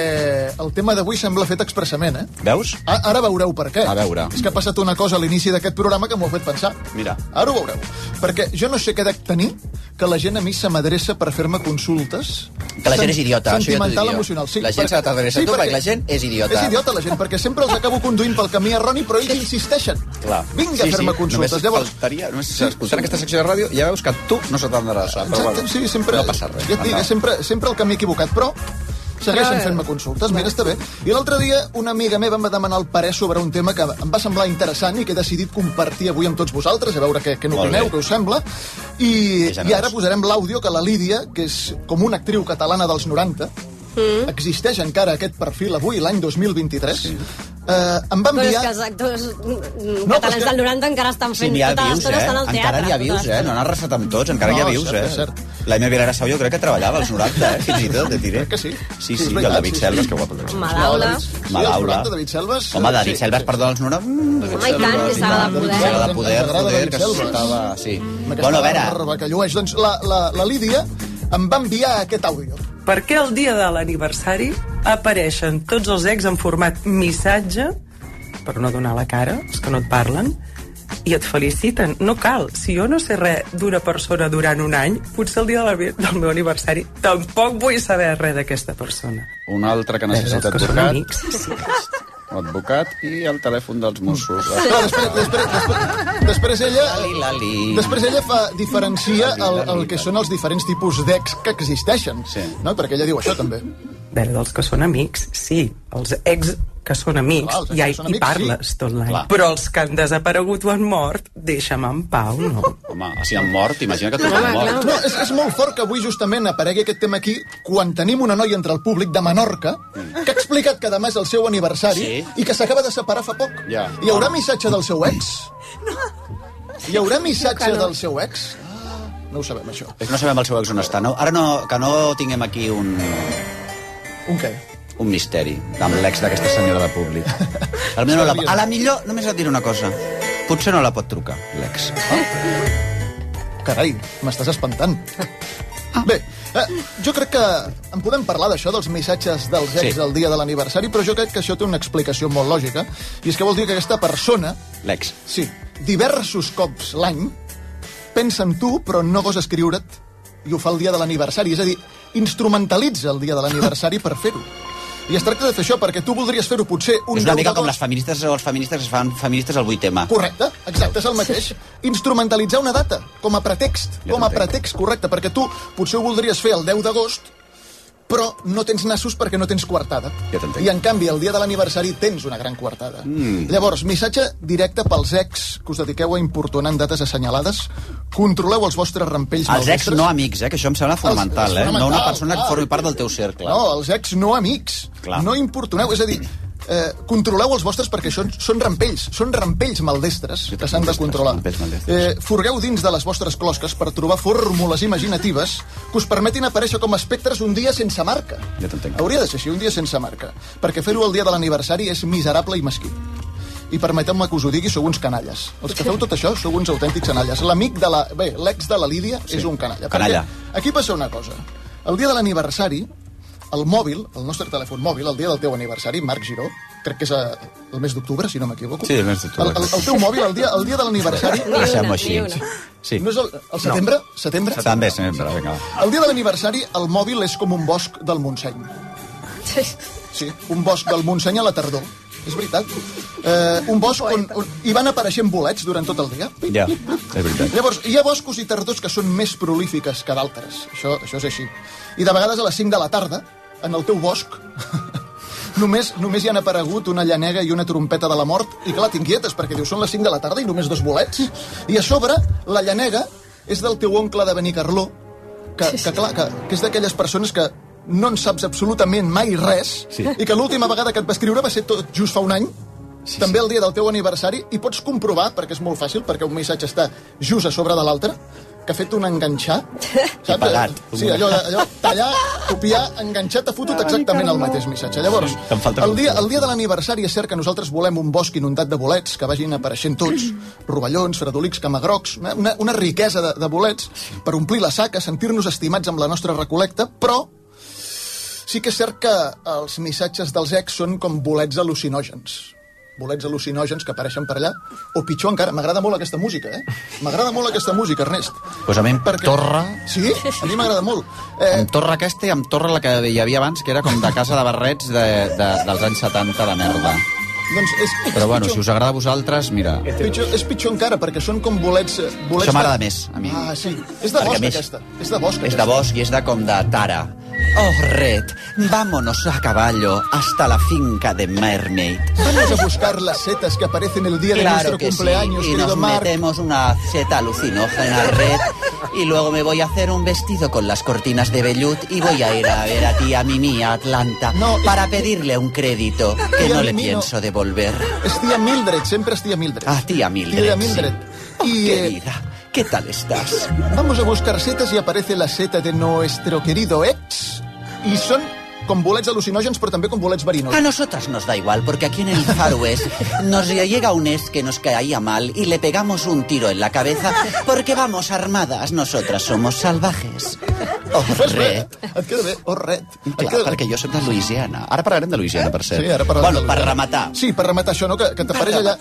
el tema d'avui sembla fet expressament, eh? Veus? A ara veureu per què. A veure. És que ha passat una cosa a l'inici d'aquest programa que m'ho ha fet pensar. Mira. Ara ho veureu. Perquè jo no sé què dec tenir que la gent a mi se m'adreça per fer-me consultes. Que la gent és idiota, això ja t'ho emocional. Sí, La gent s'ha d'adreçar a tu perquè la gent és idiota. És idiota la gent, perquè sempre els acabo conduint pel camí erroni, però ells insisteixen. Clar. Vinga a fer-me consultes. Només Llavors, faltaria, només sí, escoltant aquesta secció de ràdio, ja veus que tu no se. Però Exacte, bueno, sí, sempre, no passa res. Ja et dic, sempre, sempre el camí equivocat, però segueixen fent-me consultes, mira, està bé. I l'altre dia una amiga meva em va demanar el parer sobre un tema que em va semblar interessant i que he decidit compartir avui amb tots vosaltres, a veure què, què n'opineu, què us sembla. I. I ara posarem l'àudio que la Lídia, que és com una actriu catalana dels 90, Mm. existeix encara aquest perfil avui, l'any 2023, sí. eh, em va Però és enviar... que els actors mm, No, però és catalans que- del 90 encara estan Sí, fent n'hi ha tota vius, eh? estan al teatre. Encara n'hi ha vius, eh? No n'ha arrasat amb tots, encara No, n'hi ha vius, cert, eh? és cert. L'Aime Vilarasau jo crec que treballava als 90, eh? Fins i tot, et diré. Que sí. Sí, és sí, i el David sí, Selves, sí. que guapo. també. Madaula. Sí, els Madaula. 90, David Selves... Home, David sí, Selves, sí. perdó, als 90... Mm, Home, i tant, que saga de poder. Saga de poder, David que estava... Sí. Bueno, a veure, barba que llueix. Doncs la, la, la Lídia em va enviar aquest àudio. Per què el dia de l'aniversari apareixen tots els ex en format missatge, per no donar la cara, els que no et parlen, i et feliciten. No cal. Si jo no sé res d'una persona durant un any, potser el dia de la, del meu aniversari tampoc vull saber res d'aquesta persona. un altre que necessita advocat. Amics. Advocat i el telèfon dels Mossos. Clar, després, després, després, després ella... Lali, lali. Després ella fa, diferencia el, el que són els diferents tipus d'ex que existeixen. Sí. No? Perquè ella diu això, també. Veure, dels que són amics, sí. Els ex que són amics, Clar, ja que hi, són hi parles sí. tot l'any. Però els que han desaparegut o han mort, deixa'm en pau, no? Home, si han mort, imagina que tu has mort. No, és, és molt fort que avui justament aparegui aquest tema aquí quan tenim una noia entre el públic de Menorca que ha explicat que demà és el seu aniversari Sí. i que s'acaba de separar fa poc. Ja. Hi haurà missatge del seu ex? Hi haurà missatge Que no. del seu ex? Ah, no ho sabem, això. És que no sabem el seu ex on està. No? Ara no, que no tinguem aquí un, Un què? un misteri amb l'ex d'aquesta senyora de públic. A la, millor no la, a la millor, només et diré una cosa. Potser no la pot trucar, l'ex. Carai, m'estàs espantant. Bé, eh, jo crec que en podem parlar d'això, dels missatges dels ex Sí. el dia de l'aniversari, però jo crec que això té una explicació molt lògica, i és que vol dir que aquesta persona, L'ex. sí, diversos cops l'any, pensa en tu, però no gosa escriure't, i ho fa el dia de l'aniversari. És a dir, instrumentalitza el dia de l'aniversari per fer-ho. I es tracta de fer això, perquè tu voldries fer-ho potser un És una 10 mica com les feministes o els feministes es fan feministes al 8M. Correcte, exacte, és el mateix. Instrumentalitzar una data, com a pretext, com a pretext, correcte, perquè tu potser ho voldries fer el 10 d'agost, però no tens nassos perquè no tens coartada. Ja. I en canvi, el dia de l'aniversari tens una gran coartada. Mm. Llavors, missatge directe pels ex que us dediqueu a importunar en dates assenyalades. Controleu els vostres rampells Els ex no amics, eh, que això em sembla fonamental, eh? No una persona que clar. formi part del teu cercle. No, els ex no amics. Clar. No importuneu, és a dir, eh, controleu els vostres perquè són, són rampells, són rampells maldestres que s'han de controlar. Eh, forgueu dins de les vostres closques per trobar fórmules imaginatives que us permetin aparèixer com a espectres un dia sense marca. Ja. Hauria de ser així, un dia sense marca. Perquè fer-ho el dia de l'aniversari és miserable i mesquí. I permeteu-me que us ho digui, sou uns canalles. Els que feu tot això sou uns autèntics canalles. L'amic de la... Bé, l'ex de la Lídia sí. és un canalla. Canalla. Perquè aquí passa una cosa. El dia de l'aniversari, el mòbil, el nostre telèfon mòbil, el dia del teu aniversari, Marc Giró, crec que és eh, el mes d'octubre, si no m'equivoco. Sí, el mes d'octubre. El, el, el teu mòbil, el dia, el dia de l'aniversari... Deixem-ho així. Sí. No és el, el setembre? Setembre? També, sempre, vinga. El dia de l'aniversari, el mòbil és com un bosc del Montseny. Sí, un bosc del Montseny a la tardor. És veritat. Eh, un bosc on, on hi van apareixent bolets durant tot el dia. Ja, és veritat. Llavors, hi ha boscos i tardors que són més prolífiques que d'altres. Això, això és així. I de vegades a les 5 de la tarda, en el teu bosc, només, només hi han aparegut una llanega i una trompeta de la mort, i clar, t'inquietes, perquè dius, són les 5 de la tarda i només dos bolets. I a sobre, la llanega és del teu oncle de Benicarló, que, que clar, que, que és d'aquelles persones que no en saps absolutament mai res, Sí. i que l'última vegada que et va escriure va ser tot just fa un any, sí, també el dia del teu aniversari, i pots comprovar, perquè és molt fàcil, perquè un missatge està just a sobre de l'altre, que ha fet un enganxar. Saps? pagat. Sí, allò, allò, tallar, copiar, enganxar, t'ha fotut exactament el mateix missatge. Llavors, el dia, el dia de l'aniversari és cert que nosaltres volem un bosc inundat de bolets que vagin apareixent tots, rovellons, fredolics, camagrocs, una, una, una riquesa de, de bolets per omplir la saca, sentir-nos estimats amb la nostra recolecta, però sí que és cert que els missatges dels ex són com bolets al·lucinògens bolets al·lucinògens que apareixen per allà, o pitjor encara, m'agrada molt aquesta música, eh? M'agrada molt aquesta música, Ernest. Pues a mi em torra... Sí? A mi m'agrada molt. Eh, Em torra aquesta i em torra la que hi havia abans, que era com de casa de barrets de, de, dels anys 70 de merda. Doncs és, Però bueno, és si us agrada a vosaltres, mira... Pitjor, és pitjor encara, perquè són com bolets... eh, bolets Això m'agrada de- més, a mi. Ah, sí. És de Perquè, bosc, més, aquesta. És de bosc, És de bosc i és de com de tara. Oh, Red, vámonos a caballo hasta la finca de Mermaid. Vamos a buscar las setas que aparecen el día de Claro nuestro que cumpleaños, sí, y nos Mark. metemos una seta alucinógena red y luego me voy a hacer un vestido con las cortinas de vellut y voy a ir a ver a tía Mimi a Atlanta para pedirle un crédito que no le no. pienso devolver. És tia Mildred, sempre és tia Mildred. Ah, tía Mildred. Tía Mildred. sí. Y, eh, Querida, ¿qué tal estás? Vamos a buscar setas y aparece la seta de nuestro querido ex. Y son con bolets alucinògens, però també con bolets verinosos. A nosotras nos da igual, porque aquí en el Far West nos llega un ex que nos caía mal y le pegamos un tiro en la cabeza porque vamos armadas. Nosotras somos salvajes. Oh, red. eh? Et queda bé, oh, red. Et Clar, queda perquè jo soc de Louisiana. Ara parlarem de Louisiana, per cert. Sí, ara parlarem Bueno, de per rematar. Sí, per rematar això, no? Que, que t'apareix allà...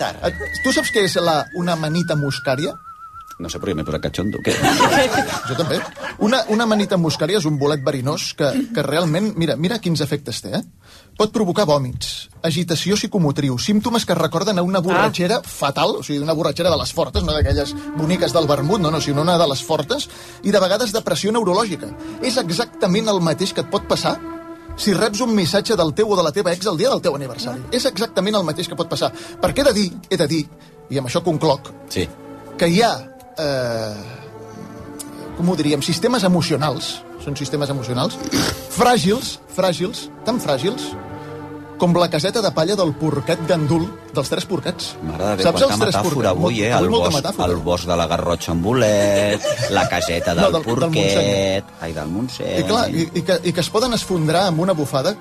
Tu saps què és la, una manita muscària? No sé, però jo m'he posat catxondo. Què? Jo també. Una, una manita muscària és un bolet verinós que, que realment, mira, mira quins efectes té, eh? Pot provocar vòmits, agitació psicomotriu, símptomes que recorden a una borratxera ah. fatal, o sigui, una borratxera de les fortes, no d'aquelles boniques del vermut, no, no, sinó una de les fortes, i de vegades depressió neurològica. És exactament el mateix que et pot passar si reps un missatge del teu o de la teva ex el dia del teu aniversari. És exactament el mateix que pot passar. Perquè he de dir, he de dir, i amb això concloc, Sí. que hi ha, eh, com ho diríem, sistemes emocionals, són sistemes emocionals, fràgils, fràgils, tan fràgils, com la caseta de palla del porquet gandul, dels tres porquets. M'agrada bé Saps quanta metàfora porquets? avui, eh? El bosc, metàfora. el bosc de la Garrotxa amb bolet, la caseta del, No, del- del porquet... Ai, del Montseny. I clar, i, i, que, i que es poden esfondrar amb una bufada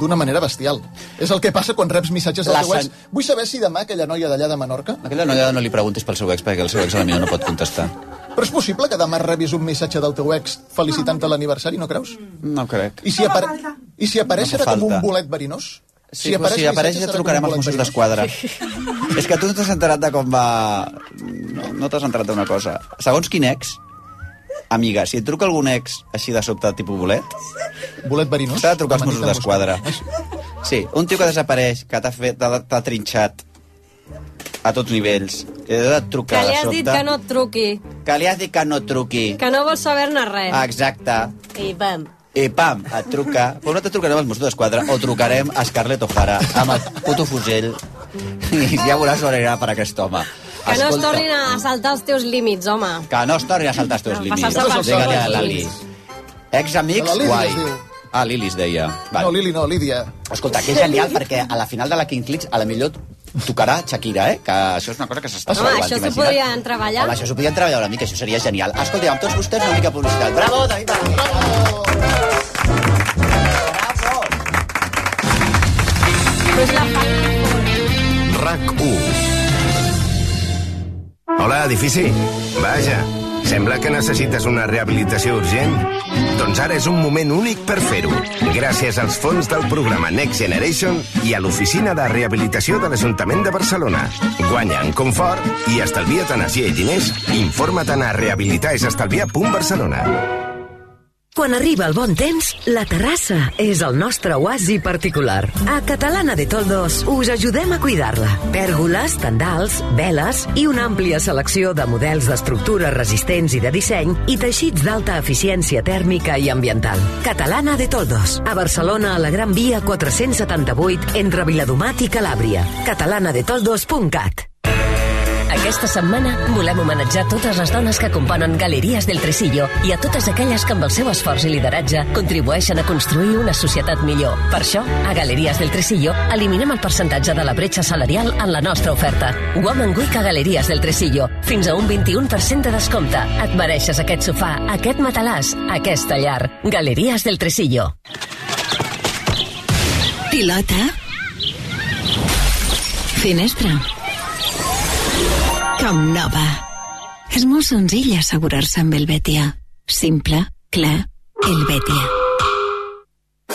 d'una manera bestial. És el que passa quan reps missatges del La teu ex. Vull saber si demà aquella noia d'allà de Menorca... Aquella noia no li preguntis pel seu ex, perquè el seu ex a mi no pot contestar. Però és possible que demà rebis un missatge del teu ex felicitant-te l'aniversari, no creus? No crec. I si, apare... I si apareix No com un bolet verinós? Sí, si apareix, si apareix ja trucarem als Mossos d'Esquadra. verinós. És que tu no t'has enterat de com va... No, no t'has enterat d'una cosa. Segons quin ex, amiga, si et truca algun ex així de sobte, tipus bolet... Bolet verinós? S'ha de trucar als Amanita Mossos d'Esquadra. Sí, un tio que desapareix, que t'ha fet, t'ha trinxat a tots nivells, que de Que trucar li de has sobte... dit que no et truqui, Que li has dit que no truqui. que no vols saber-ne res. Exacte. I bam. i pam, et truca, però no te trucarem als Mossos d'Esquadra, o trucarem a Scarlett O'Hara amb el puto fusell i ja veuràs on anirà per aquest home. Que no es tornin a saltar els teus límits, home. Que no es tornin a saltar els teus No, límits. passar-se per Digue-li a sobre. la Lili. Ex-amics, La Lili guai. es diu. Ah, Lili es deia. No, Lili no, Lídia. Escolta, que és genial perquè a la final de la King League a la millor tocarà Shakira, eh? Que això és una cosa que s'està Home, això s'ho podrien treballar. Home, això s'ho podien treballar una mica, això seria genial. Escolta, amb tots vostès una mica de publicitat. Bravo, David Martí! RAC 1 Hola, edifici. Vaja, sembla que necessites una rehabilitació urgent. Doncs ara és un moment únic per fer-ho. Gràcies als fons del programa Next Generation i a l'oficina de rehabilitació de l'Ajuntament de Barcelona. Guanya en confort i estalvia't energia i diners. Informa't a rehabilitaesestalviar.barcelona. Quan arriba el bon temps, la terrassa és el nostre oasi particular. A Catalana de Toldos us ajudem a cuidar-la. Pèrgoles, tendals, veles i una àmplia selecció de models d'estructures resistents i de disseny i teixits d'alta eficiència tèrmica i ambiental. Catalana de Toldos, a Barcelona a la Gran Via 478 entre Viladomat i Calàbria. catalanadetoldos.cat Aquesta setmana volem homenatjar totes les dones que componen Galeries del Tresillo i a totes aquelles que amb el seu esforç i lideratge contribueixen a construir una societat millor. Per això, a Galeries del Tresillo eliminem el percentatge de la bretxa salarial en la nostra oferta. Woman Week a Galeries del Tresillo. Fins a un 21% de descompte. Et mereixes aquest sofà, aquest matalàs, aquesta llar. Galeries del Tresillo. Pilota. Finestra. Com nova. És molt senzill assegurar-se amb el Betia. Simple, clar, el Betia.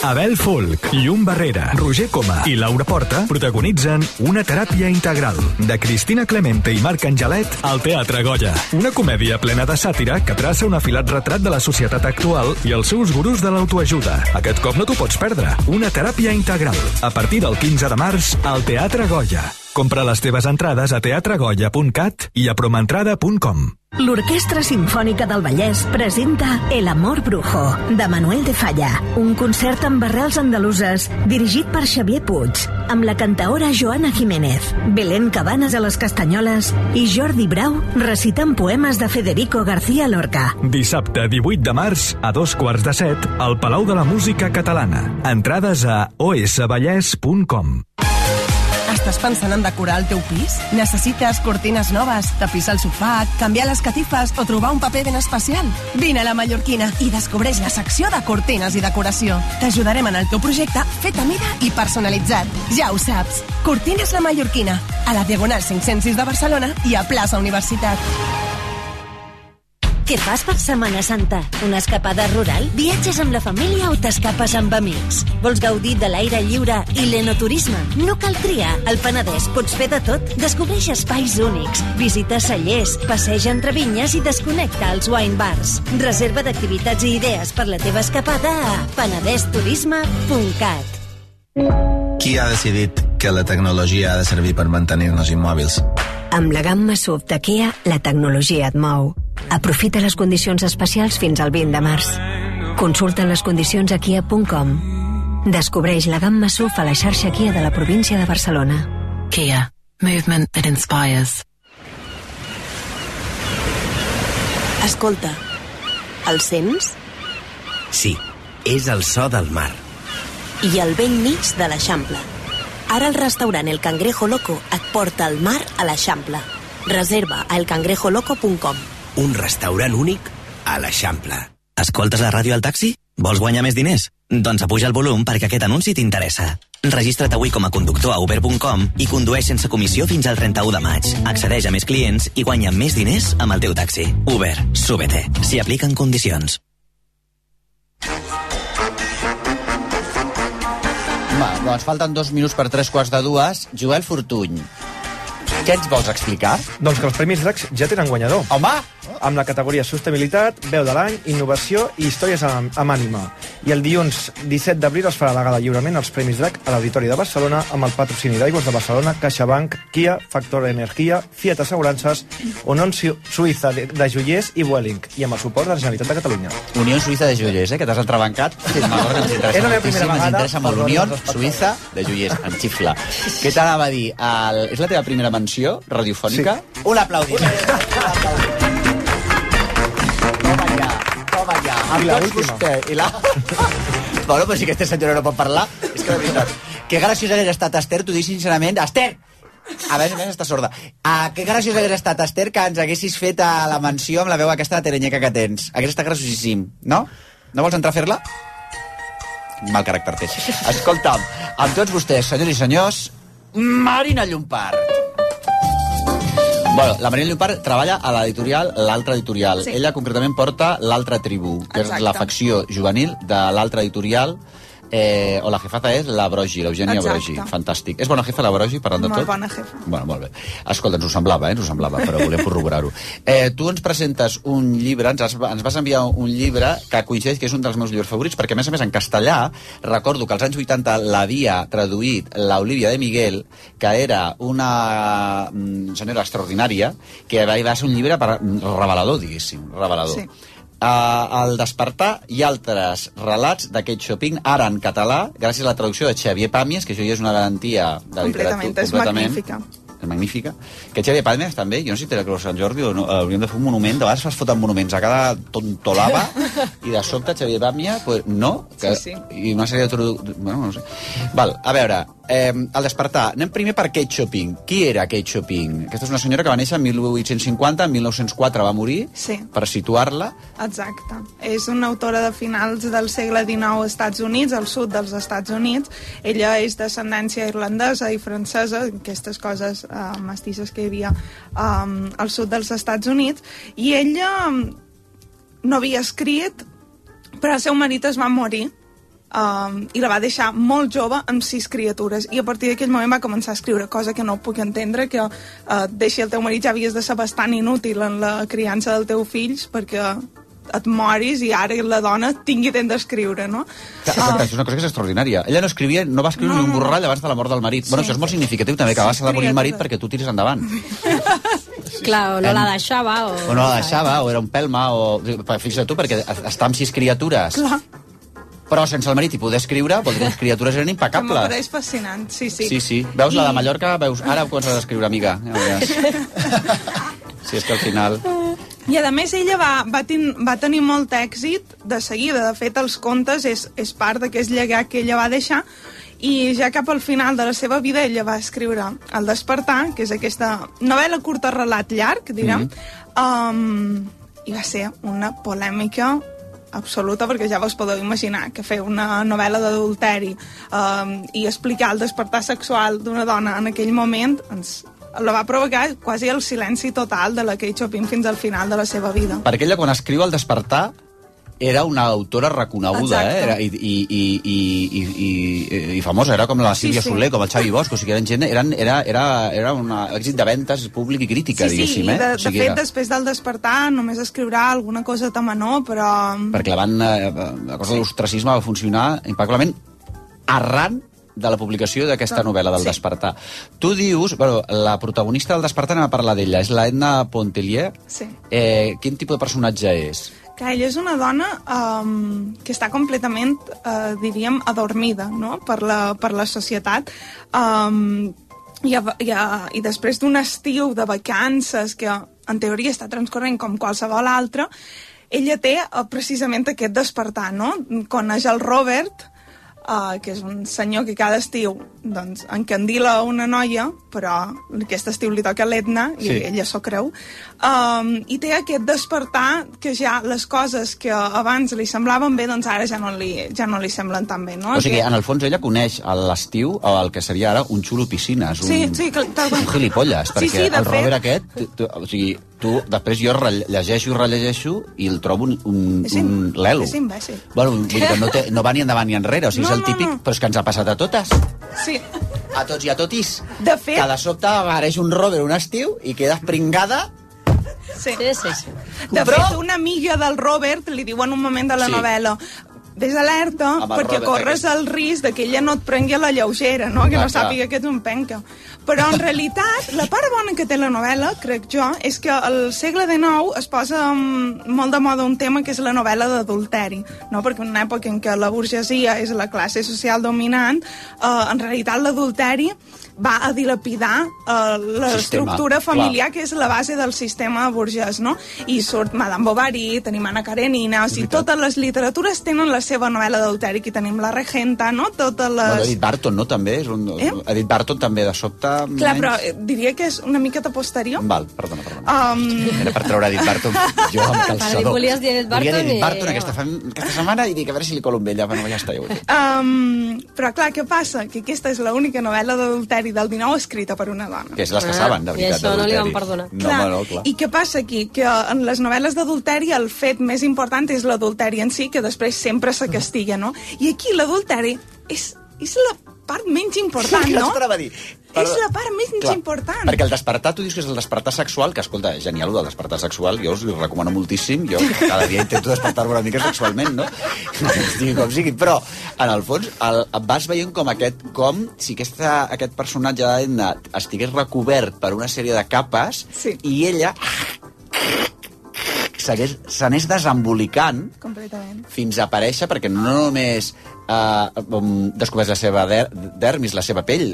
Abel Folk, Llum Barrera, Roger Coma i Laura Porta protagonitzen Una teràpia integral de Cristina Clemente i Marc Angelet al Teatre Goya. Una comèdia plena de sàtira que traça un afilat retrat de la societat actual i els seus gurus de l'autoajuda. Aquest cop no t'ho pots perdre. Una teràpia integral. A partir del 15 de març al Teatre Goya. Compra les teves entrades a teatregoya.cat i a promentrada.com. L'Orquestra Simfònica del Vallès presenta El amor brujo, de Manuel de Falla, un concert amb arrels andaluses dirigit per Xavier Puig, amb la cantaora Joana Jiménez, Belén Cabanes a les Castanyoles i Jordi Brau recitant poemes de Federico García Lorca. Dissabte 18 de març a dos quarts de set al Palau de la Música Catalana. Entrades a osvallès.com. Estàs pensant en decorar el teu pis? Necessites cortines noves, tapissar el sofà, canviar les catifes o trobar un paper ben especial? Vine a la Mallorquina i descobreix la secció de cortines i decoració. T'ajudarem en el teu projecte fet a mida i personalitzat. Ja ho saps. Cortines la Mallorquina, a la Diagonal 506 de Barcelona i a plaça Universitat. Què fas per Setmana Santa? Una escapada rural? Viatges amb la família o t'escapes amb amics? Vols gaudir de l'aire lliure i l'enoturisme? No cal triar. Al Penedès pots fer de tot. Descobreix espais únics. Visita cellers, passeja entre vinyes i desconnecta als wine bars. Reserva d'activitats i idees per la teva escapada a penedesturisme.cat Qui ha decidit que la tecnologia ha de servir per mantenir-nos immòbils? Amb la gamma SUV de Kia, la tecnologia et mou. Aprofita les condicions especials fins al 20 de març. Consulta les condicions a kia.com. Descobreix la gamma SUV a la xarxa Kia de la província de Barcelona. Kia. Movement that inspires. Escolta, el sents? Sí, és el so del mar. I al vell mig de l'Eixample. Ara el restaurant El Cangrejo Loco et porta al mar a l'Eixample. Reserva a elcangrejoloco.com. Un restaurant únic a l'Eixample. Escoltes la ràdio al taxi? Vols guanyar més diners? Doncs apuja el volum perquè aquest anunci t'interessa. Registra't avui com a conductor a uber.com i condueix sense comissió fins al 31 de maig. Accedeix a més clients i guanya més diners amb el teu taxi. Uber, súbete. S'hi apliquen condicions. Va, doncs falten dos minuts per tres quarts de dues. Joel Fortuny, què ens vols explicar? Doncs que els Premis Dracs ja tenen guanyador. Home! Amb la categoria Sostenibilitat, Veu de l'any, Innovació i Històries amb, amb ànima. I el dilluns 17 d'abril es farà la gala lliurament als Premis DRAC a l'Auditori de Barcelona amb el patrocini d'Aigües de Barcelona, CaixaBank, Kia, Factor Energia, Fiat Assegurances, Unió Su- Suïssa de, de Joiers i Vueling, i amb el suport de la Generalitat de Catalunya. Unió Suïssa de Joiers, eh, que t'has entrebancat. Sí, és ens la meva primera ens vegada, interessa molt. perdona, Unió no es pot Suïssa de Joiers, em xifla. Què t'anava a dir? El... És la teva primera menció radiofònica? Sí. Un aplaudiment. Toma Amb I la tots última. vostè. I la... bueno, però si aquesta senyora no pot parlar, és que de veritat. Que graciós hagués estat, Esther, t'ho dic sincerament. Esther! A més a més està sorda. Ah, que graciós hagués estat, Esther, que ens haguessis fet a la menció amb la veu aquesta de terenyeca que tens. Hagués estat graciosíssim, no? No vols entrar a fer-la? Mal caràcter té. Escolta'm, amb tots vostès, senyors i senyors, Marina Llompart. Bueno, la Marina Llompart treballa a l'editorial L'Altra Editorial. Sí. Ella concretament porta L'Altra Tribu, que Exacte. és la facció juvenil de l'Altra Editorial Eh, o la jefaza és la Brogi, l'Eugènia. Brogi. Fantàstic. És bona jefa la Brogi, parlant de Molt tot? bona jefa. Bueno, molt bé. Escolta, ens ho semblava, eh? Ens ho semblava, però volem corroborar-ho. Eh, tu ens presentes un llibre, ens, has, ens vas enviar un llibre que coincideix que és un dels meus llibres favorits, perquè a més a més en castellà recordo que als anys 80 l'havia traduït l'Olivia de Miguel, que era una mm, senyora extraordinària, que va, va ser un llibre per, revelador, diguéssim, revelador. Sí. Uh, el Despertar i altres relats Kate Chopin, ara en català, gràcies a la traducció de Xavier Pàmies, que això ja és una garantia de Completament, literatura. és magnífica. És magnífica. Que Xavier Pàmies també, jo no sé si té la Creu de Sant Jordi o no, eh, hauríem de fer un monument, de vegades es foten monuments a cada tontolava i de sobte Xavier Pàmies, pues, no, que, Sí, sí. i una sèrie de... Bueno, no sé. Val, a veure, eh, al despertar, anem primer per Kate Chopin. Qui era Kate Chopin? Aquesta és una senyora que va néixer en 1850, en 1904 va morir, Sí. per situar-la. Exacte. És una autora de finals del segle XIX als Estats Units, al sud dels Estats Units. Ella és d'ascendència irlandesa i francesa, aquestes coses uh, mestisses que hi havia um, al sud dels Estats Units, i ella um, no havia escrit, però el seu marit es va morir um, i la va deixar molt jove amb sis criatures. I a partir d'aquell moment va començar a escriure cosa que no puc entendre que uh, deixi el teu marit ja havies de ser bastant inútil en la criança del teu fills perquè et moris i ara la dona tingui temps d'escriure, no? Exacte, és una cosa que és extraordinària. Ella no escrivia, no va escriure No, ni un borrall abans de la mort del marit. Sí. Bueno, això és molt significatiu també, que Sí, va de morir el marit perquè tu tiris endavant. Clar, o no la deixava, o... O no la deixava, o era un pelma, o... Fixa't tu, perquè està amb sis criatures, Clar, però sense el marit i poder escriure, vol dir que les criatures eren que impecables. m'apareix fascinant, sí, sí. Sí, sí. Veus la de I- Mallorca? Veus... Ara ho comences a escriure, amiga. Ja veuràs. Sí, és que al final... I a més ella va, va, ten, va tenir molt èxit de seguida. De fet, els contes és, és part d'aquest llegat que ella va deixar i ja cap al final de la seva vida ella va escriure El despertar, que és aquesta novel·la curta relat llarg, direm, mm. um, i va ser una polèmica absoluta, perquè ja vos podeu imaginar que fer una novel·la d'adulteri um, i explicar el despertar sexual d'una dona en aquell moment ens, la va provocar quasi el silenci total de la Kate Chopin fins al final de la seva vida. Perquè ella, quan escriu El despertar, era una autora reconeguda, Exacte. eh? Era, i, i, i, i, i, i, i famosa, era com la Sí, Sílvia sí. Soler, com el Xavi Bosch, o sigui, eren gent, eren, era, era, era un èxit de ventes públic i crítica, sí, sí, diguéssim, eh? de, O de sigui, fet, era- després del despertar només escriurà alguna cosa a menor, però... perquè la, van, eh, la cosa de l'ostracisme va funcionar impecablement arran de la publicació d'aquesta Ah, novel·la del sí. Despertar. Tu dius, bueno, la protagonista del Despertar, anem a parlar d'ella, és la Edna Pontelier. Sí. Eh, quin tipus de personatge és? que ella és una dona um, que està completament, uh, diríem, adormida no? per, la, per la societat. Um, i, a, i, a, I després d'un estiu de vacances que en teoria està transcorrent com qualsevol altre, ella té uh, precisament aquest despertar, no? Coneix el Robert, uh, que és un senyor que cada estiu doncs, encandila una noia, però aquest estiu li toca l'Etna, i Sí. ella s'ho creu, um, i té aquest despertar que ja les coses que abans li semblaven bé, doncs ara ja no li, ja no li semblen tan bé, no? O sigui, Que- en el fons ella coneix a l'estiu el que seria ara un xulo piscines, un, Sí, sí, que, un gilipolles, Sí, perquè sí, de el fet. Robert aquest, tu, tu, o sigui, tu, després jo llegeixo i rellegeixo i el trobo un, un, un lelo. és imbècil. Bueno, vull dir que no, té, no va ni endavant ni enrere, o sigui, No, és el no, típic, no. però és que ens ha passat a totes. Sí. A tots i a totis. De fet... Que de sobte apareix un Robert un estiu i quedes pringada. Sí. Sí, sí, sí. De Però- fet, una amiga del Robert li diu en un moment de la Sí. novel·la ves alerta Amb perquè corres aquest. el risc de que ella no et prengui a la lleugera, no? que no clar. sàpiga que ets un penca. Però en realitat, la part bona que té la novel·la, crec jo, és que al segle XIX es posa mm, molt de moda un tema que és la novel·la d'adulteri, no? perquè en una època en què la burgesia és la classe social dominant, eh, en realitat l'adulteri va a dilapidar eh, l'estructura familiar que és la base del sistema burgès, no? I surt Madame Bovary, tenim Anna Karenina, o sigui, totes les literatures tenen la seva novel·la d'adulteri, aquí tenim la regenta, no? Totes les... Bueno, Edith Barton, no, també? És un... Eh? Edith Barton també, de sobte... Clar, menys. però eh, diria que és una miqueta posterior. Val, perdona, perdona. Um, Era per treure Edith Barton jo amb calçador. volies dir Edith Volia dir Barton Edith i- Barton aquesta, fam- aquesta setmana i dic a veure si li colo amb ella. Bueno, ja està, ja ho he fet. um, però clar, què passa? Que aquesta és l'única novel·la d'adulteri del 19 escrita per una dona. Que és les que saben, de I veritat, això no li van perdonar. No, Clar. bueno, clar. I què passa aquí? Que en les novel·les d'adulteri el fet més important és l'adulteri en si, que després sempre se castiga, no? I aquí l'adulteri és, és la part menys important, no? t'anava a dir. És la part menys Clar, important. Perquè el despertar, tu dius que és el despertar sexual, que escolta, és genial, el despertar sexual, jo us ho recomano moltíssim, jo cada dia intento despertar-me una mica sexualment, no? Estigui com sigui, però, en el fons, el, vas veient com aquest, com si aquesta, aquest personatge d'Edna estigués recobert per una sèrie de capes, Sí. i ella s'anés desembolicant Completament. fins a aparèixer, perquè no només eh, descobreix la seva der dermis, la seva pell,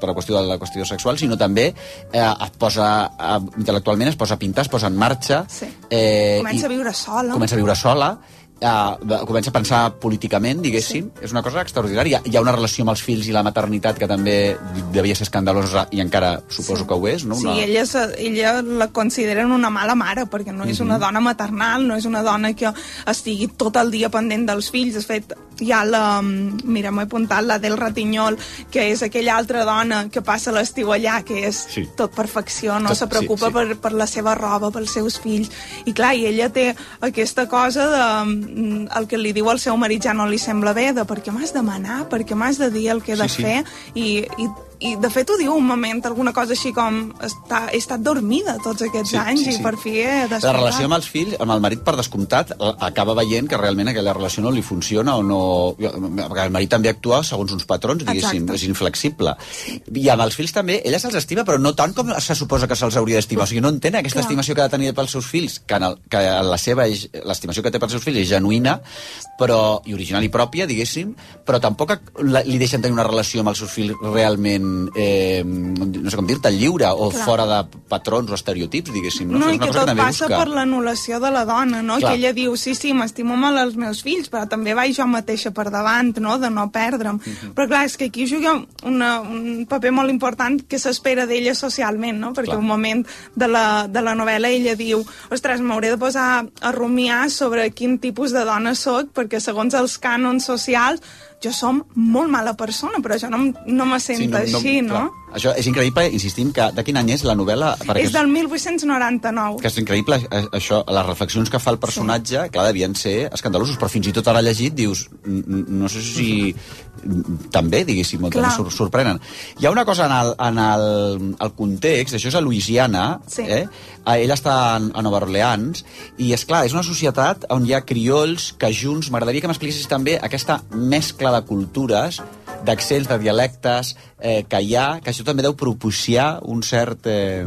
per la qüestió de la qüestió sexual, sinó també eh, es posa, eh, intel·lectualment es posa a pintar, es posa en marxa, Sí. eh, Comença i a viure sola. comença a viure sola, eh, comença a pensar políticament, diguéssim, sí. és una cosa extraordinària. Hi ha una relació amb els fills i la maternitat que també devia ser escandalosa i encara suposo Sí. que ho és, no? Sí, Una... ella, se- ella la consideren una mala mare, perquè no és Mhm. una dona maternal, no és una dona que estigui tot el dia pendent dels fills. De fet, hi ha la... Mira, m'he apuntat la del Ratinyol, que és aquella altra dona que passa l'estiu allà, que és Sí. tot perfecció, no Tot- se preocupa sí, sí. Per, per la seva roba, pels seus fills. I clar, i ella té aquesta cosa de... mm, El que li diu al seu marit ja no li sembla bé, de per què m'has de manar, per què m'has de dir el que he de Sí, sí. fer, i, i i de fet ho diu un moment, alguna cosa així com està, he estat dormida tots aquests Sí, anys sí, sí. i per fi he despertat. La relació amb els fills, amb el marit per descomptat, acaba veient que realment aquella relació no li funciona o no... El marit també actua segons uns patrons, diguéssim, Exacte. és inflexible. I amb els fills també, ella se'ls estima, però no tant com se suposa que se'ls hauria d'estimar. O sigui, no entén aquesta Clar. estimació que ha de tenir pels seus fills, que, en el, que la seva l'estimació que té pels seus fills és genuïna, però, i original i pròpia, diguéssim, però tampoc li deixen tenir una relació amb els seus fills realment, eh, no sé com dir-te, lliure o Clar. fora de patrons o estereotips, diguéssim. No, No, és i que tot també passa busca. per l'anul·lació de la dona, no? Clar. Que ella diu, sí, sí, m'estimo molt els meus fills, però també vaig jo mateixa per davant, no?, de no perdre'm. Mhm. Però clar, és que aquí juga una, un paper molt important que s'espera d'ella socialment, no? Perquè Clar. un moment de la, de la novel·la ella diu, ostres, m'hauré de posar a rumiar sobre quin tipus de dona sóc, perquè segons els cànons socials jo som molt mala persona, però jo no, no me sento així, no? clar. Això és increïble, insistim, que de quin any és la novel·la? Perquè És del 1899. que és increïble eh, això, les reflexions que fa el personatge, sí. clar, devien ser escandalosos, però fins i tot ara llegit dius, "N- n- no sé si també, diguéssim, també Clar. sor sorprenen. Hi ha una cosa en el, en el, el context, això és a Louisiana, Sí. eh? Eh, ell està a Nova Orleans, i és clar, és una societat on hi ha criolls que junts, m'agradaria que m'expliquessis també aquesta mescla de cultures, d'accents, de dialectes eh, que hi ha, que això també deu propiciar un cert eh,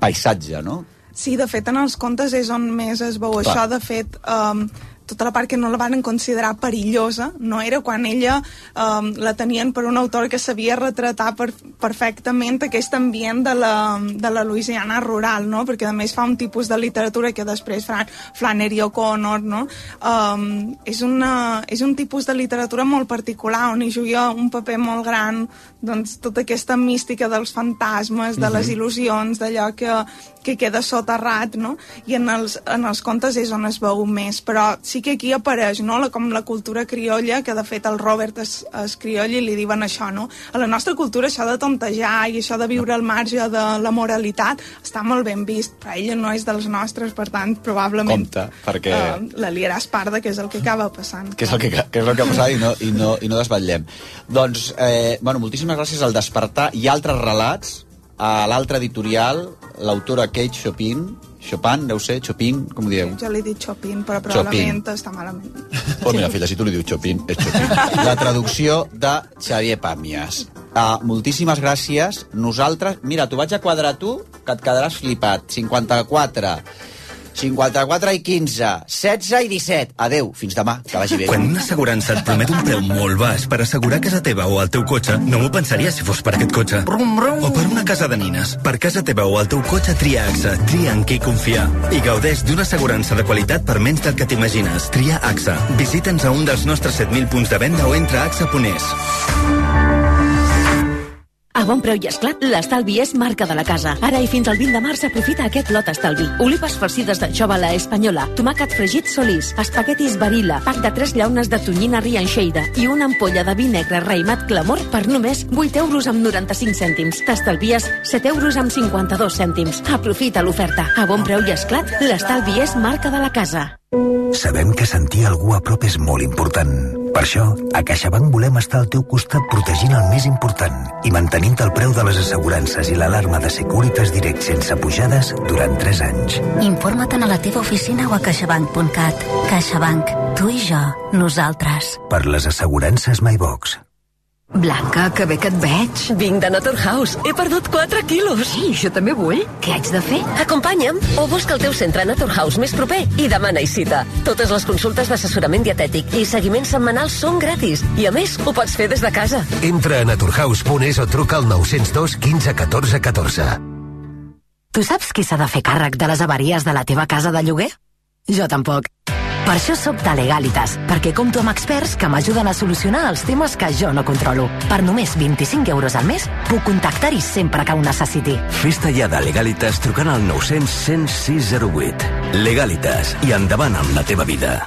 paisatge, no? Sí, de fet, en els contes és on més es veu Clar. això. De fet, um, tota la part que no la van considerar perillosa no era quan ella um, la tenien per un autor que sabia retratar per, perfectament aquest ambient de la, de la Louisiana rural, no? perquè a més fa un tipus de literatura que després faran Flannery O'Connor, no? Um, és, una, és un tipus de literatura molt particular on hi juga un paper molt gran doncs, tota aquesta mística dels fantasmes, de les Mhm. il·lusions, d'allò que, que queda soterrat, no? I en els, en els contes és on es veu més, però sí que aquí apareix, no?, la, com la cultura criolla, que de fet el Robert és, és crioll i li diuen això, no? A la nostra cultura això de tontejar i això de viure al marge de la moralitat està molt ben vist, però ella no és dels nostres, per tant, probablement Compte, perquè... eh, la liaràs parda, que és el que acaba passant. que és el que, que és el que ha passat i no, i no, i no desvetllem. Doncs, eh, bueno, moltíssimes gràcies al Despertar. Ha altres relats. A l'altre editorial, l'autora Kate Chopin, Chopin, deu ser, Chopin, com ho dieu? Jo li dit Chopin, però Chopin. probablement està malament. Pues mira, filla, si tu li dius Chopin, és Chopin. La traducció de Xavier Pàmies. Uh, moltíssimes gràcies. Nosaltres... Mira, t'ho vaig a quadrar tu, que et quedaràs flipat. 54, 54 i 15, 16 i 17. Adeu, fins demà, que vagi bé. Quan una assegurança et promet un preu molt baix per assegurar casa teva o el teu cotxe, no m'ho pensaria si fos per aquest cotxe. Brum, brum. O per una casa de nines. Per casa teva o el teu cotxe, tria AXA. Tria en qui confiar. I gaudeix d'una assegurança de qualitat per menys del que t'imagines. Tria AXA. Visita'ns a un dels nostres 7.000 punts de venda o entra a AXA.es. A bon preu i esclat, l'estalvi és marca de la casa. Ara i fins al 20 de març aprofita aquest lot estalvi. Olives farcides d'anxova la espanyola, tomàquet fregit solís, espaguetis barilla, pack de 3 llaunes de tonyina rianxeida i una ampolla de vi negre raïmat clamor per només 8 euros amb 95 cèntims. T'estalvies 7 euros amb 52 cèntims. Aprofita l'oferta. A bon preu i esclat, l'estalvi és marca de la casa. Sabem que sentir algú a prop és molt important. Per això, a CaixaBank volem estar al teu costat protegint el més important i mantenint el preu de les assegurances i l'alarma de Securitas Direct sense pujades durant 3 anys. Informa't a la teva oficina o a caixabank.cat. CaixaBank. Tu i jo. Nosaltres. Per les assegurances MyBox. Blanca, que bé que et veig. Vinc de Naturhaus. He perdut 4 quilos. Sí, jo també vull. Què haig de fer? Acompanya'm o busca el teu centre Naturhaus més proper i demana-hi cita. Totes les consultes d'assessorament dietètic i seguiments setmanals són gratis. I a més, ho pots fer des de casa. Entra a naturhaus.es o truca al 902 15 14 14. Tu saps qui s'ha de fer càrrec de les avaries de la teva casa de lloguer? Jo tampoc. Per això sóc de Legalitas, perquè compto amb experts que m'ajuden a solucionar els temes que jo no controlo. Per només 25 euros al mes, puc contactar-hi sempre que ho necessiti. Fes-te ja de Legalitas trucant al 900 106 08. Legalitas i endavant amb la teva vida.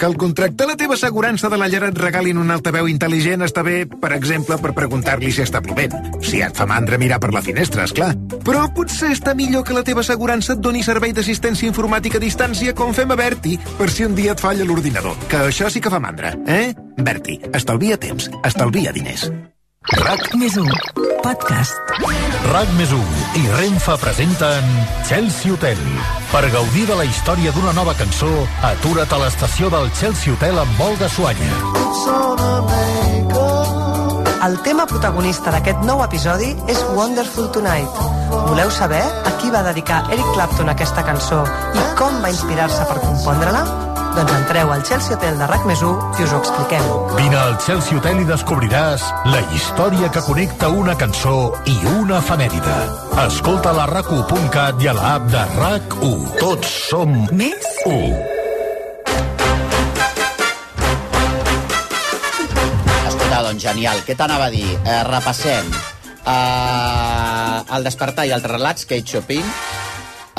Que el contractar la teva assegurança de la llar et regalin un altaveu intel·ligent està bé, per exemple, per preguntar-li si està plovent. Si et fa mandra mirar per la finestra, és clar. Però potser està millor que la teva assegurança et doni servei d'assistència informàtica a distància com fem a Berti, per si un dia et falla l'ordinador. Que això sí que fa mandra, eh? Berti, estalvia temps, estalvia diners. RAC més 1, podcast. RAC més 1 i Renfa presenten Chelsea Hotel. Per gaudir de la història d'una nova cançó, atura't a l'estació del Chelsea Hotel amb vol de Suanya. El tema protagonista d'aquest nou episodi és Wonderful Tonight. Voleu saber a qui va dedicar Eric Clapton aquesta cançó i com va inspirar-se per compondre-la? Doncs entreu al Chelsea Hotel de RAC més 1 i us ho expliquem. Vine al Chelsea Hotel i descobriràs la història que connecta una cançó i una efemèride. Escolta la rac1.cat i a l'app de RAC1. Tots som més 1. Escolta, doncs, genial. Què t'anava a dir? Eh, repassem. Uh, el despertar i altres relats, Kate Chopin,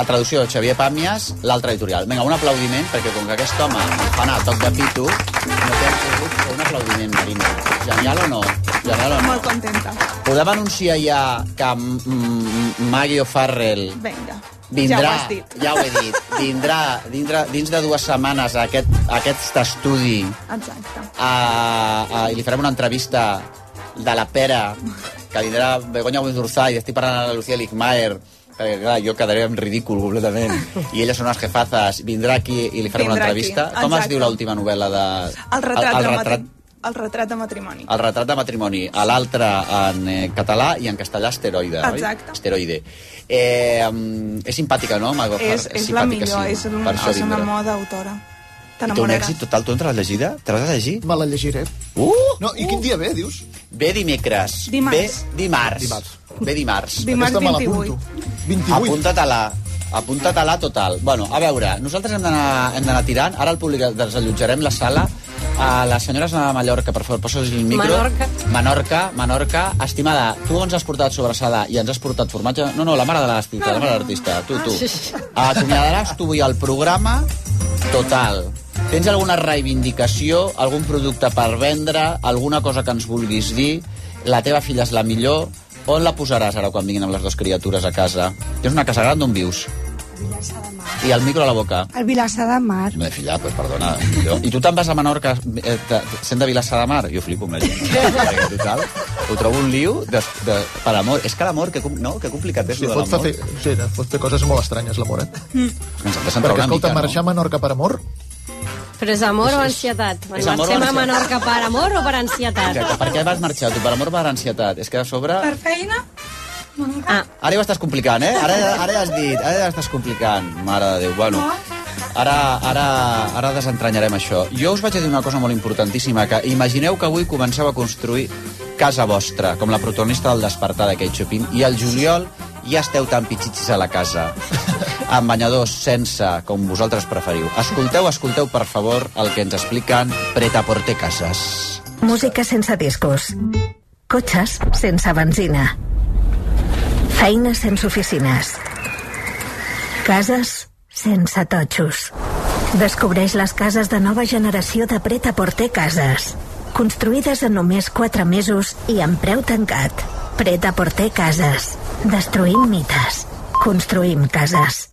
la traducció de Xavier Pàmies, l'altre editorial. Vinga, un aplaudiment, perquè com que aquest home fa anar a toc de pito, no té pogut un aplaudiment, Marina. Genial o no? Genial o no? Molt contenta. Podem anunciar ja que Maggie O'Farrell Vinga. vindrà, Ja ho dit. ja ho he dit, vindrà, vindrà dins de dues setmanes a aquest, a aquest estudi Exacte. a, a, i li farem una entrevista de la pera que vindrà Begoña Buenzurzá i estic parlant a la Lucía Ligmaer perquè clar, jo quedaré en ridícul completament i elles són unes jefazas vindrà aquí i li farem una Vindrà aquí, entrevista com es diu l'última novel·la de... El retrat, el, el retrat, el retrat de matrimoni. el retrat de matrimoni, a l'altre en eh, català i en castellà asteroide, Exacte. oi? Asteroide. Eh, um, és simpàtica, no, Mago? És, és la millor, és, un, Per això és una moda autora. I té un èxit total, tu te l'has llegida? Te l'has de llegir? Me la llegiré. Uh! No, i quin dia ve, dius? Ve dimecres. Dimarts. Ve dimarts. Dimarts. Ve dimarts. Dimarts Aquesta me 28. l'apunto. 28. Apunta-te-la. Apunta-te-la total. Bueno, a veure, nosaltres hem d'anar tirant. Ara el públic desallotjarem la sala. A les senyores de Mallorca, per favor, posa'ls el micro. Menorca. Menorca, Menorca. Estimada, tu ens has portat sobrassada i ens has portat formatge... No, no, la mare de l'artista, la mare de l'artista. Tu, tu. Acomiadaràs tu avui el programa total. Tens alguna reivindicació, algun producte per vendre, alguna cosa que ens vulguis dir? La teva filla és la millor? On la posaràs ara quan vinguin amb les dues criatures a casa? Tens una casa gran d'on vius? Vilassar de Mar. I el micro a la boca. El Vilassar de Mar. Me filla, pues perdona. Jo, I tu te'n vas a Menorca eh, te- sent de Vilassar de Mar? Jo flipo amb la gent. Perquè, total, ho trobo un liu de, de, per amor. És que l'amor, que, no? que complicat és Sí, pot fer, l'amor. sí, pot fer coses molt estranyes, l'amor, eh? Ens hem de centrar Perquè, una escolta, mica, marxar a Menorca per amor, Però és amor o ansietat? és amor o Marxem a? Menorca per amor o per ansietat? Exacte, per què vas marxar tu? Per amor o per ansietat? És que a sobre... Per feina? Ah. Ara ja ho estàs complicant, eh? Ara, ara ja has dit, ara ja estàs complicant. Mare de Déu, bueno. Ara, ara, ara desentranyarem això. Jo us vaig a dir una cosa molt importantíssima, que imagineu que avui comenceu a construir casa vostra, com la protagonista del despertar de Kate Chopin, i al juliol ja esteu tan pitxitxis a la casa, amb banyadors, sense, com vosaltres preferiu. Escolteu, escolteu, per favor, el que ens expliquen Preta Porte Cases. Música sense discos. Cotxes sense benzina. Feines sense oficines. Cases sense totxos. Descobreix les cases de nova generació de Preta Porter Cases. Construïdes en només 4 mesos i amb preu tancat. Preta Porter Cases. Destruïm mites. Construïm cases.